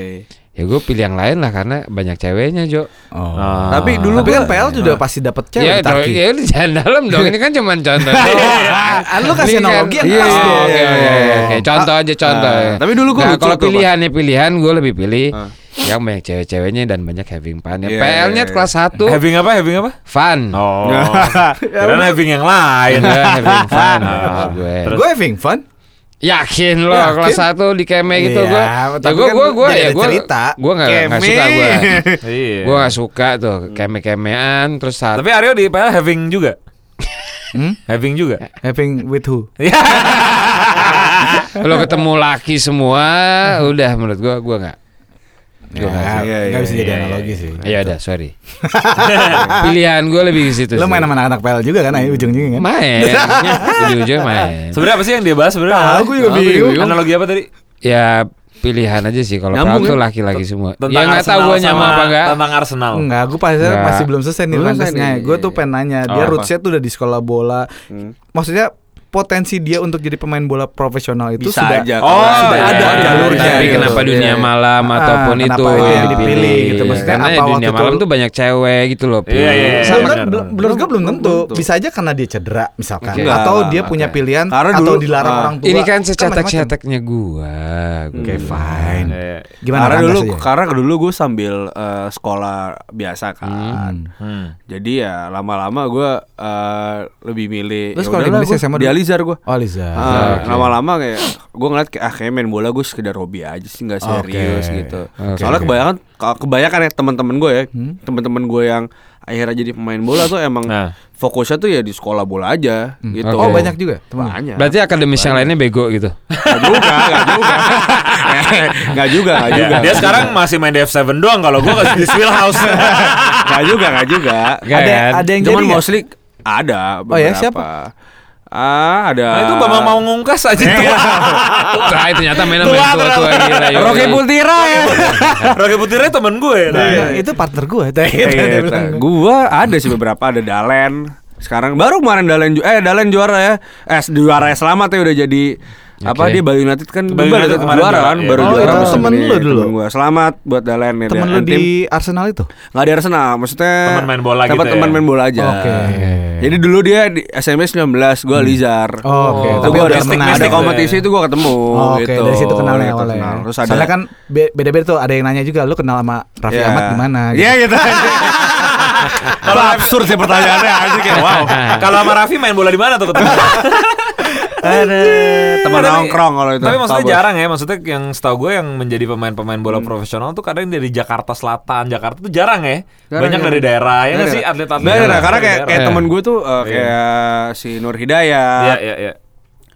Ya gue pilih yang lain lah karena banyak ceweknya Jo.
Oh.
Ah.
Tapi dulu
Tapi kan PL juga pasti dapat cewek
ya,
di Taki.
ya udah jangan dalam dong. Ini kan cuma contoh doang.
Ah, lu kasih
kan-
analogi yang
iya,
pas
iya,
dong.
Oke oke oke, oke. Contoh aja contoh.
Ah,
ya.
tapi dulu gua
Nah, kalau
tuh, Pak.
pilihannya pilihan gue lebih pilih
Ah.
yang banyak cewek-ceweknya dan banyak having fun. Ya,
Iya,
PL-nya
iya,
kelas 1
Having apa? Having apa?
fun.
Oh. Karena having yang lain.
Ya, having fun
Ah.
gue.
Gue having fun.
Yakin lo
Yakin?
kelas 1 di keme gitu
Iya,
gua. Ya
tapi
gua
kan
gua gua
jadi
ya gua
cerita.
gua enggak enggak suka gua.
Iya.
Gua enggak suka tuh keme-kemean terus saat
Tapi Aryo di PL having juga.
Hmm?
Having juga.
Having with who?
lo ketemu laki semua udah menurut gua gua enggak.
Ya,
Iya,
nggak
iya,
bisa jadi
iya,
analogi sih.
Ya udah, sorry. Pilihan gue lebih ke situ.
Lo main sama anak PL juga kan, ayo ujung-ujungnya kan?
Main. Ujung-ujung main.
Sebenarnya apa sih yang dia bahas sebenarnya?
Gue juga bingung.
Analogi apa tadi?
Ya pilihan aja sih kalau Pral tuh
ya?
laki-laki semua.
Tentang
ya nggak tahu gue nyama apa enggak.
Tentang Arsenal.
Enggak, gue pasti
Enggak.
masih belum selesai nih. Gue tuh pengen nanya, dia
Oh,
rootsnya tuh udah di sekolah bola.
Hmm.
Maksudnya potensi dia untuk jadi pemain bola profesional itu
Bisa
sudah
aja.
Oh,
sudah
iya,
ada
iya,
jalurnya.
Tapi
gitu.
kenapa dunia
Iya.
malam
Ah,
ataupun
kenapa
itu
itu yang dipilih gitu? Maksudnya
Karena
apa
dunia
itu-
malam tuh banyak cewek gitu loh.
Iya, iya, iya.
Belum,
Sama
kan, belum, belum, gue belum tentu. Bisa aja karena dia cedera misalkan, atau dia punya pilihan,
Karena
atau
dulu-
dilarang
ah.
orang tua.
Ini kan
macam-macam.
secetek-ceteknya gua.
Oke, fine.
Iya.
Gimana
karena dulu
saja?
karena dulu gue sambil eh, sekolah biasa kan.
Hmm.
Jadi ya lama-lama gue eh, lebih milih.
Terus
ya
kalau di Indonesia
gua
SMA
di
dulu?
Alizar gue.
Oh Liza.
Ah, lama-lama kayak gue ngeliat kayak ah kayak main bola gue sekedar hobi aja sih nggak serius
Oke.
gitu.
Oke,
Soalnya
oke.
kebanyakan ke- kebanyakan ya teman-teman gue ya,
Hmm?
teman-teman gue yang akhirnya jadi pemain bola tuh emang
Nah.
fokusnya tuh ya di sekolah bola aja gitu.
Oh
Oke.
banyak juga.
Banyak.
Berarti akademis yang lainnya bego gitu.
Nggak juga, nggak juga. Nggak juga, nggak
Dia,
juga.
dia sekarang masih main di F7 doang kalau gua di Swill House.
Nggak juga, nggak juga.
Nggak
Ada
kan?
ada yang
Cuman
jadi
mostly ada
Oh ya,
beberapa.
siapa?
Ah, ada.
Nah, itu Bambang mau ngungkas aja tuh.
Nah, ternyata mainnya
Tua
main tua-tua
ternyata.
gila.
Rocky Pultira ya.
Rocky Putira temen gue. Nah,
Iya, itu partner gue.
Iya, gua ada sih beberapa ada Dalen. Sekarang baru kemarin Dalen eh Dalen juara ya. Eh juara ya selamat ya udah jadi apa
Oke.
dia Bali United kan
Bali
baru
United kemarin
juara
juara,
kan
iya.
baru
Oh,
juara
itu temen lu dulu?
temen gua. Selamat buat Dalen ya.
Temen lu
tim-
di Arsenal itu?
nggak di Arsenal, maksudnya
Temen main bola
dapat
gitu
teman
ya?
main bola aja.
Oke.
Jadi dulu dia di SMS 19, gua Lizar.
Oh, oke.
Itu
Tapi
ada,
menang.
ada kompetisi itu gua ketemu
Oh, Oke,
gitu.
dari situ kenalnya
Gitu,
awalnya.
kenal.
ya.
Terus ada
Soalnya kan be- beda-beda tuh ada yang nanya juga lu kenal sama Raffi
Iya.
Ahmad gimana?
Iya gitu. Kalau absurd sih pertanyaannya kayak wow.
Kalau sama Raffi main bola di mana tuh ketemu?
Ada teman nongkrong kalau itu.
Tapi maksudnya jarang ya, maksudnya yang setahu gue yang menjadi pemain-pemain bola
Hmm.
profesional tuh kadang dari Jakarta Selatan, Jakarta tuh jarang ya.
Jarang,
Banyak
jarang.
dari daerah ya nggak
Daerah.
sih atlet-atlet.
Daerah,
dari
karena kayak
daerah.
kayak temen gue tuh uh,
Iya.
kayak si Nur Hidayat.
Iya, iya, iya.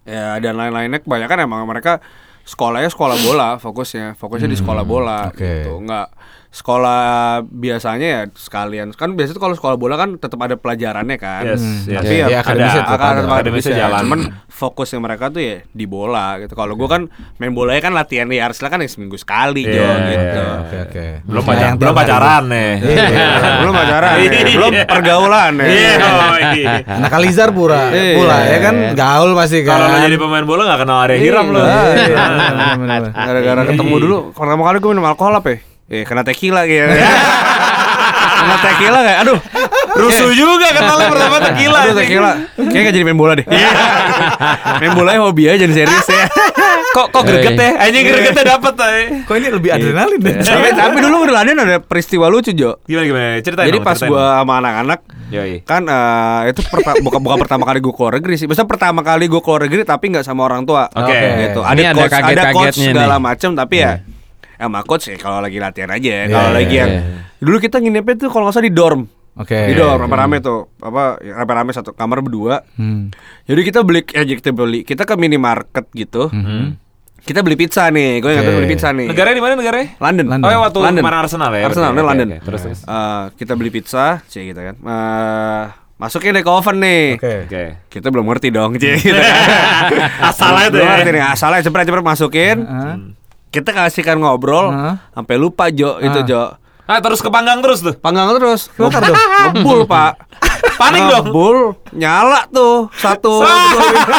Ya dan lain-lainnya kebanyakan emang mereka sekolahnya sekolah bola fokusnya, fokusnya di sekolah bola
oke.
gitu. Enggak sekolah biasanya ya sekalian kan biasanya tuh kalau sekolah bola kan tetap ada pelajarannya kan.
Yes, yes.
Tapi
Iya,
ya
iya, akademisnya
ada
tetap
akan
ada.
ada
Akademisnya
akademisnya
jalan.
Cuman fokusnya mereka tuh ya di bola gitu. Kalau gue kan main bolanya kan latihan di Arsenal kan ya seminggu sekali
Iya,
Jo
iya,
gitu.
iya.
Oke, oke.
Belum
Nah,
pacar,
yang
belum pacaran nih.
Belum pacaran, ya. Belum pergaulan ya.
Iya, oh, iya.
Anak Alizar pura, pula ya kan gaul pasti kan.
Kalau lo jadi pemain bola nggak kenal Arya Hiram lo.
Bener-bener.
Gara-gara ketemu dulu pertama kali gue minum alkohol apa ya? Eh kena tequila gitu. kena tequila kayak aduh.
Rusuh juga kenalnya pertama tequila.
Aduh tequila. Kayaknya gak jadi main bola deh. main bolanya hobi aja jadi serius ya.
Kok kok greget ya? Anjing gregetnya dapet ay.
Kok ini lebih adrenalin deh.
tapi, tapi dulu udah laden ada peristiwa lucu Jo.
Gimana gimana? Ceritain
Jadi
dong,
pas
ceritain
gua sama anak-anak
Yoi.
kan eh, itu perta- bukan bukan pertama kali gue keluar negeri sih. Maksudnya pertama kali gue keluar negeri tapi nggak sama orang tua.
Oke.
Gitu.
Ini
Ada
ada
coach, ada coach segala macam tapi ya sama coach ya kalau lagi latihan aja.
Iya,
Kalau
iya,
lagi yang
iya.
dulu kita nginepnya tuh kalau nggak salah di dorm.
Oke.
Di dorm rame-rame tuh apa rame-rame satu kamar berdua.
Hmm.
Jadi kita beli eh kita beli kita ke minimarket gitu.
Hmm.
Kita beli pizza nih. Gue ingat
Oke.
beli pizza nih.
Negaranya di mana negaranya?
London.
London.
Oh ya waktu
London.
kemarin Arsenal ya.
Arsenal,
Oke,
London.
oke. Terus terus.
Eh, kita beli pizza, cie gitu kan. Eh, masukin deh ke oven nih.
Oke.
Oke.
Kita belum ngerti dong, cie gitu kan.
Asalnya tuh
belum
ya.
ngerti nih, asalnya cepet-cepet masukin.
Hah?
Kita kasihkan ngobrol
Hah?
sampai lupa Jo itu. Jo.
Ah terus kepanggang terus tuh.
Panggang terus.
Kebakar dong.
Ngebul, Pak.
Panik dong.
Ngebul, nyala tuh satu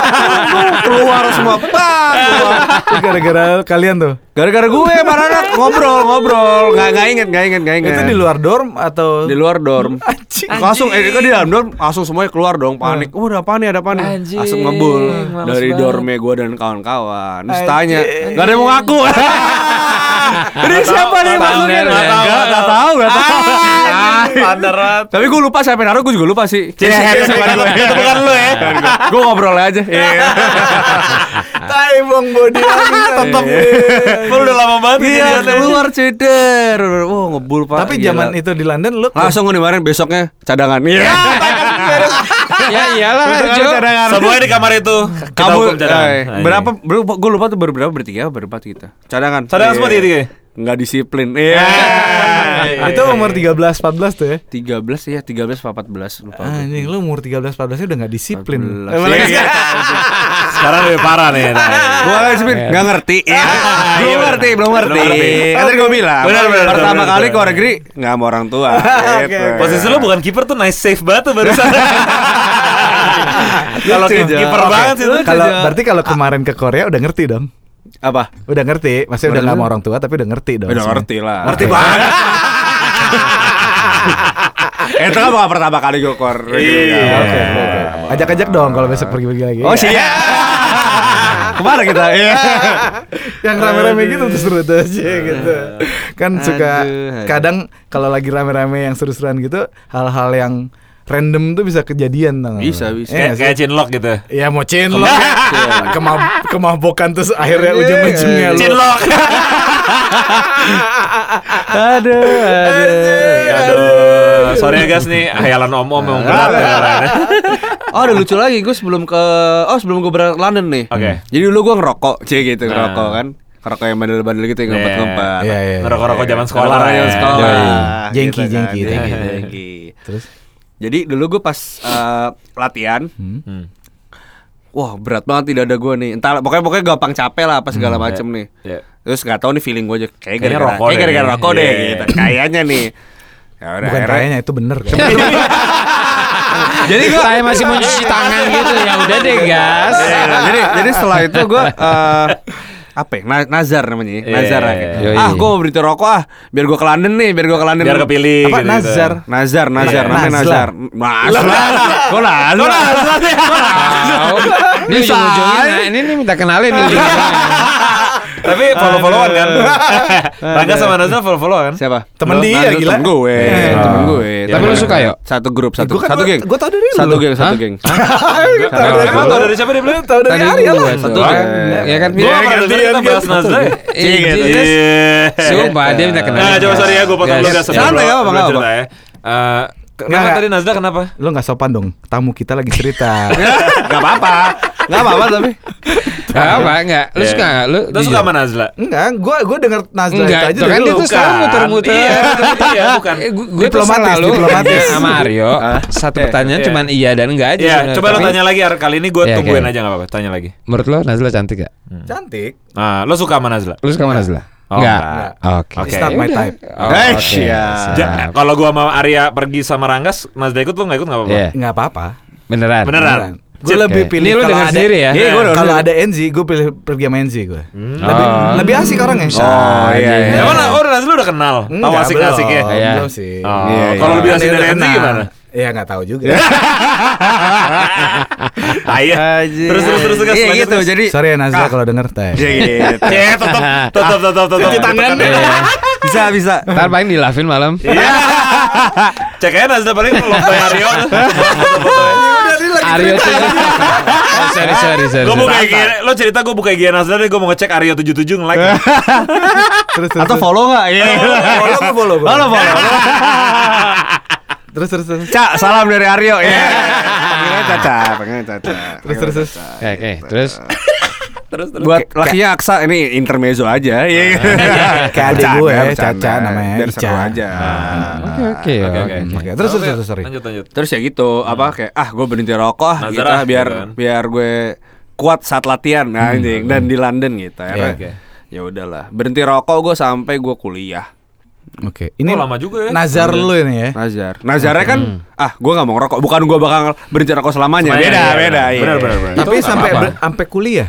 keluar semua. Pak.
Gara-gara kalian tuh.
Gara-gara gue para anak ngobrol ngobrol. Nggak nggak inget nggak inget nggak inget.
Itu di luar dorm atau?
Di luar dorm.
Anjing.
langsung eh kan di dalam dorm? Langsung semuanya keluar dong panik. Oh udah apa nih ada apa nih?
Anjing,
langsung ngebul dari dormnya gue dan kawan-kawan. Terus tanya nggak ada yang mau ngaku? Ini siapa nih
Nggak tahu,
masuknya
nggak tahu,
nggak
nggak
nggak tahu
banget.
tapi gue lupa siapa yang naruh gue juga lupa sih.
Itu bukan lu, itu bukan lu ya.
gue ngobrol aja. Iya.
Tai bong body tetap.
Lu udah lama banget
iya keluar ceder wah ngebul pak
Tapi zaman itu di London lu
langsung kemarin besoknya cadangan iya
ya iyalah Jo.
Semuanya di kamar itu. Kita
Kamu
hukum cadangan.
eh, berapa? Gue lupa tuh baru berapa bertiga berempat kita. Cadangan.
Cadangan
Iya.
semua tiga-tiga.
Nggak disiplin. Iya.
Itu umur 13 14 tuh ya.
13 ya, 13 apa 14 lupa.
Anjing lu umur 13 14 nya udah gak disiplin.
14.
Apalagi-
Iya.
Sekarang lebih parah nih. Nah.
Gua kan disiplin nggak ngerti. Ya. Belum
Iya,
ngerti, belum ngerti.
ngerti.
Kan tadi gua bilang.
Benar, benar,
Pertama
benar,
kali
benar.
ke luar negeri nggak sama orang tua. gitu.
Posisi lu bukan kiper tuh nice save banget tuh barusan. Kalau kiper banget sih itu.
Kalau berarti kalau kemarin ke Korea udah ngerti dong.
Apa?
Udah ngerti, maksudnya udah
Udah
gak sama orang tua tapi udah ngerti dong.
Udah ngerti lah.
Ngerti banget.
Eh, Itu kan bukan pertama kali gue kor.
Iya.
Oke, oke. Ajak-ajak dong kalau besok pergi-pergi lagi.
Oh siap. Ke mana kita? Iya.
yang rame-rame gitu tuh aja gitu. Kan suka
Aduh, aduh.
kadang kalau lagi rame-rame yang seru-seruan gitu, hal-hal yang random tuh bisa kejadian tau?
Bisa, bisa.
Iya
Kayak kayak chinlock gitu.
Ya mau cinlok Kemab Kemabokan terus akhirnya ujung-ujungnya lu
Chinlock.
Aduh Aduh
Aduh, sorry ya guys nih, hayalan om-om memang berat ya.
Oh, ada lucu lagi. Gue sebelum ke oh sebelum gue berangkat London nih.
Oke.
Jadi dulu gue ngerokok, cie gitu
Nah.
ngerokok kan. Ngerokok yang bandel-bandel gitu yang ngempet-ngempet.
Iya iya
Ngerokok-rokok zaman sekolah
Ngerokok yang
ya.
sekolah. Gitu
Jengki,
kan.
jengki,
Jengki,
jengki.
jengki.
Terus
Jadi dulu gue pas eh, latihan,
Hmm.
wah berat banget tidak ada gue nih. Entah pokoknya pokoknya gampang capek lah apa segala macem nih.
Iya.
Terus nggak tahu nih feeling gue aja kayak
Kayaknya
gara-gara
rokok
kayak
deh.
gara-gara rokok deh
Iya.
gitu. Kayaknya nih. Ya udah,
Bukan
akhirnya-
kayaknya itu bener kan?
Jadi saya masih mau cuci tangan gitu ya udah deh gas.
Jadi jadi setelah itu gue eh apa ya? Na- Nazar namanya ya.
Iya,
Nazar
iya,
lah.
iya.
Yoi.
Ah, gue mau berhenti rokok ah, biar gue ke London nih, biar gue ke London.
Biar kepilih
Apa
gitu-gitu.
Nazar?
Nazar, Nazar,
Iya.
namanya
Nazla.
Nazar. Nazar. Kok Nazar?
Tahu. Ini ujung-ujungnya nah, ini nih minta kenalin nih.
Tapi follow-followan kan. Rangga sama Nazar follow-followan kan.
Siapa?
Temen dia,
Nazar,
gila.
Temen gue,
Eh.
temen gue.
Tapi lu suka, yuk?
Satu grup, satu,
Gua kan
satu geng.
gua tau dari lu.
Satu geng, satu geng.
Emang tau dari siapa dia bilang?
Tahu dari Arya lah.
Satu
Ah,
geng.
Ya kan Iya,
pernah dengar kita bahas Nazar ya.
Eh,
gitu.
Iya.
Sumpah dia minta kenalin.
Nah, coba sorry ya gue potong
Gas.
Santai,
lo-
nggak apa-apa,
lo
nggak
cerita ya. Eh, Kenapa tadi Nazda kenapa?
Lu gak sopan dong Tamu kita lagi cerita
Gak apa-apa. Gak apa-apa tapi.
Gak apa enggak? Lu
Iya.
suka enggak? Lu
Lu suka sama Nazla?
Enggak Gue gue denger Nazla
Enggak,
itu aja
tuh
dari
kan
lu
dia tuh sekarang muter-muter.
Iya, iya, bukan.
Eh, gu- gue
Diplomatis, diplomatis.
sama Aryo satu
Eh,
pertanyaan
iya.
cuman iya dan enggak aja.
Iya, coba lo
Tapi
tanya lagi Ar. Kali ini gue
Iya,
tungguin aja nggak apa-apa. Tanya lagi.
Menurut lo Nazla cantik gak?
Cantik
Ah, lo suka sama Nazla?
Lu suka sama Nazla?
Oh,
Enggak.
enggak.
Oke.
Oke.
It's not my type.
Oh, Oke.
siap.
siap.
Ja- Kalau gua sama Arya pergi sama Ranggas, Nazda ikut lo nggak ikut nggak apa-apa?
Iya.
Nggak apa-apa
Beneran.
Beneran.
Gue lebih pilih
Ini lu
kalau
dengar
ada-
sendiri ya?
Iya,
udah-
Kalau ada NZ Gue pilih pergi sama NZ gue Lebih
Oh.
lebih asik orangnya
Oh, iya, iya.
Emang oh, Nazla udah kenal? Tahu
Enggak,
asik-asiknya?
belum,
Iya.
belum sih
Oh,
Iya, iya.
kalau lebih
Kan
asik dari
kenal.
gimana?
Iya nggak tahu juga
Ah, iya. Terus terus terus terus
Iya gitu.
terus.
Jadi
Sorry ya Nazla
Ah.
kalau denger teh
Iya gitu.
Ya, tetap tetap tetap tetap.
Cuci tangan.
Iya.
Bisa bisa.
Ntar paling dilafin malam.
Iya. Cek aja Nazda paling lontong Aryo.
Aryo tuh. Oh, sorry sorry sorry.
Gue buka
sorry.
IG, lo cerita gue buka IG Nazda deh, gue mau ngecek Aryo 77 nge-like.
Terus terus
Atau follow nggak? Iya.
Follow gue follow gua.
Follow follow.
Terus terus terus
Cak, salam dari Aryo. Iya. Panggilnya Caca, panggilnya Caca.
Terus terus terus
Oke oke. Terus
Terus terus.
Buat lakinya Aksa ini intermezzo aja. Iya.
Kayak adik gue,
bercanda.
Caca namanya,
Biar seru aja.
Oke oke.
Oke oke.
Terus terus terus sorry
Lanjut lanjut.
Terus ya gitu, apa kayak ah gue berhenti rokok ah gitu
ah,
ah, biar
gitu kan.
biar gue kuat saat latihan nah, anjing. dan di London gitu. Akhirnya,
oke.
Ya udahlah, berhenti rokok gue sampai gue kuliah.
Oke ini
Oh, lama juga ya.
Nazar lu ini ya
Nazar. Nazarnya kan ah gue nggak mau ngerokok, bukan gue bakal berhenti rokok selamanya.
Selamanya,
beda,
iya,
beda.
benar.
iya.
Benar, benar, benar.
Tapi sampai sampai kuliah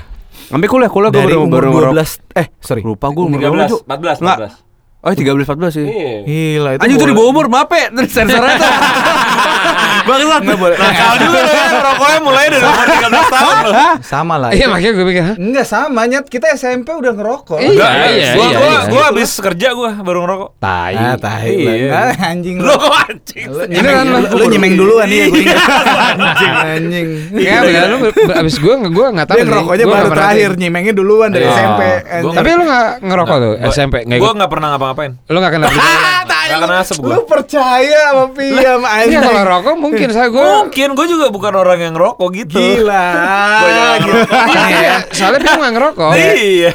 Sampai kuliah, kuliah gue baru baru ngerokok.
12 Eh sorry
Lupa gue umur
13,
berapa, Ju?
14,
Nggak.
14.
Oh 13 14 sih.
Iya.
Gila itu
Anjing itu di umur, maaf ya. Sensornya tuh. Bangsat.
Nggak boleh
Nakal juga lo ya, rokoknya mulai dari umur 13 tahun lo.
Sama lah
Iya makanya gue pikir. hah?
Enggak sama nyet Kita SMP udah ngerokok
Iya,
Enggak,
iya,
gua,
iya,
gua,
iya.
gua habis kerja gua baru ngerokok.
Tai.
Ah tahi
Iya.
Anjing
Lo anjing?
Lu
Ini kan lu-
lu, lu nyemeng duluan iya gue Anjing Anjing
Iya benar lu ber- ber- abis gue gue nggak tahu.
Dia
nih.
ngerokoknya baru
nggak
terakhir
tahu.
Nyemengnya duluan dari. SMP anjing.
Tapi lu nggak ngerokok tuh SMP nggak
Gua
ikut.
nggak pernah ngapa-ngapain.
Lu nggak kena.
Gak kena asap gua.
Lu percaya sama Piam anjing
kalau rokok mungkin saya gue.
Mungkin gua juga bukan orang yang ngerokok gitu.
Gila
jangan.
Iya, soalnya dia nggak ngerokok.
Iya.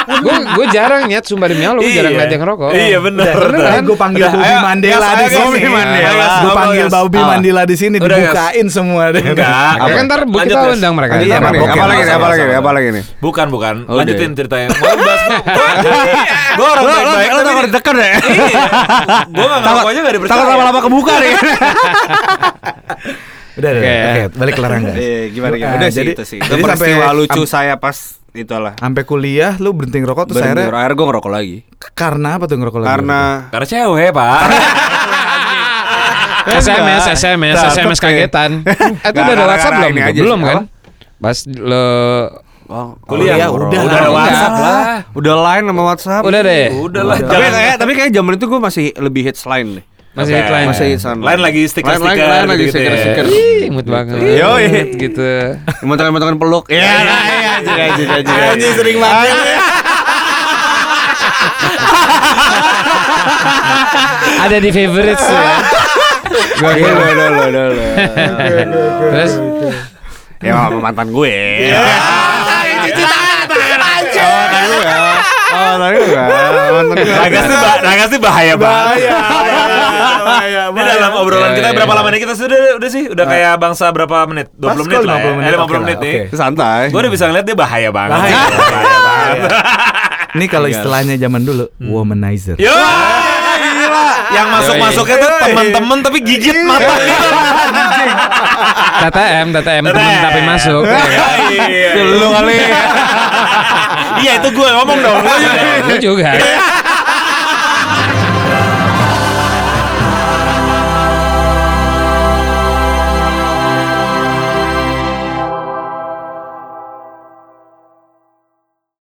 Gue gue jarang nyet sumpah demi Allah gue jarang
Iya.
liat yang ngerokok.
Iya bener.
Udah,
bener.
gue panggil
Udah,
Bobby Mandela di sini.
Mandela.
Gue
Apa,
panggil? Bobby
Apa?
Mandela di sini dibukain semua deh.
Enggak.
Oke,
Oke.
ntar kita undang mereka.
Iya,
Apa Apa lagi? nih? Apa lagi? nih? Apa lagi nih?
Bukan, bukan.
Oh,
Lanjutin
udah.
ceritanya. Gue bahas Gue orang baik-baik
lo takut deket ya?
Gue gak ngaku aja gak dipercaya.
Takut lama-lama kebuka nih.
Udah, udah,
Oke.
balik ke larang guys.
Eh, gimana gimana?
Ah,
Udah sih
jadi-
itu sih.
jadi
Itu
sampai-
peristiwa lucu saya pas itulah.
Sampai kuliah lu berhenti ngerokok terus
Berhenti,
akhirnya
akhirnya gue ngerokok lagi.
karena apa tuh ngerokok lagi?
Karena
Karena cewek, Pak.
SMS, SMS, SMS
oke.
kagetan. Eh, Itu udah ada WhatsApp belum? Belum kan? Pas lo
oh,
Kuliah,
Kuliah,
bro.
udah.
udah ada
Udah,
WhatsApp
udah.
lah. Udah line sama WhatsApp.
udah deh.
Udah lah.
Tapi kayak tapi kayak zaman itu gue masih lebih hits line deh.
Masih
Oke.
hotline.
Masih hits line.
Lain lagi stiker-stiker
line- line lagi
gitu-gitu ya.
stiker-stiker.
Imut banget.
Yoi.
gitu.
Montakan-montakan peluk. Iya, iya, anjing, anjing, anjing.
Anjing, sering banget.
Ada di favorites ya. Kira.
udah, udah, udah, udah.
Terus
Ya sama mantan gue. Oh, tadi gue ya. Oh, tadi gue ya. Mantan gue.
Nih bahaya banget.
bahaya,
Ini dalam obrolan
Iya,
kita
iya,
berapa
iya.
lama nih kita sudah udah sih udah kayak bangsa berapa menit? 20
Pas
menit
kok
lah.
50
ya.
menit,
Eh, 50
oke
menit nih.
Santai.
Gue udah bisa ngeliat dia bahaya banget.
Bahaya.
Banget.
Ini kalau istilahnya zaman dulu womanizer.
Yo, gila. Yang masuk-masuknya tuh teman-teman tapi gigit mata.
TTM, TTM temen tapi masuk. ya?
Iya.
Lu kali.
Iya itu gue ngomong dong. Lu.
Gue juga.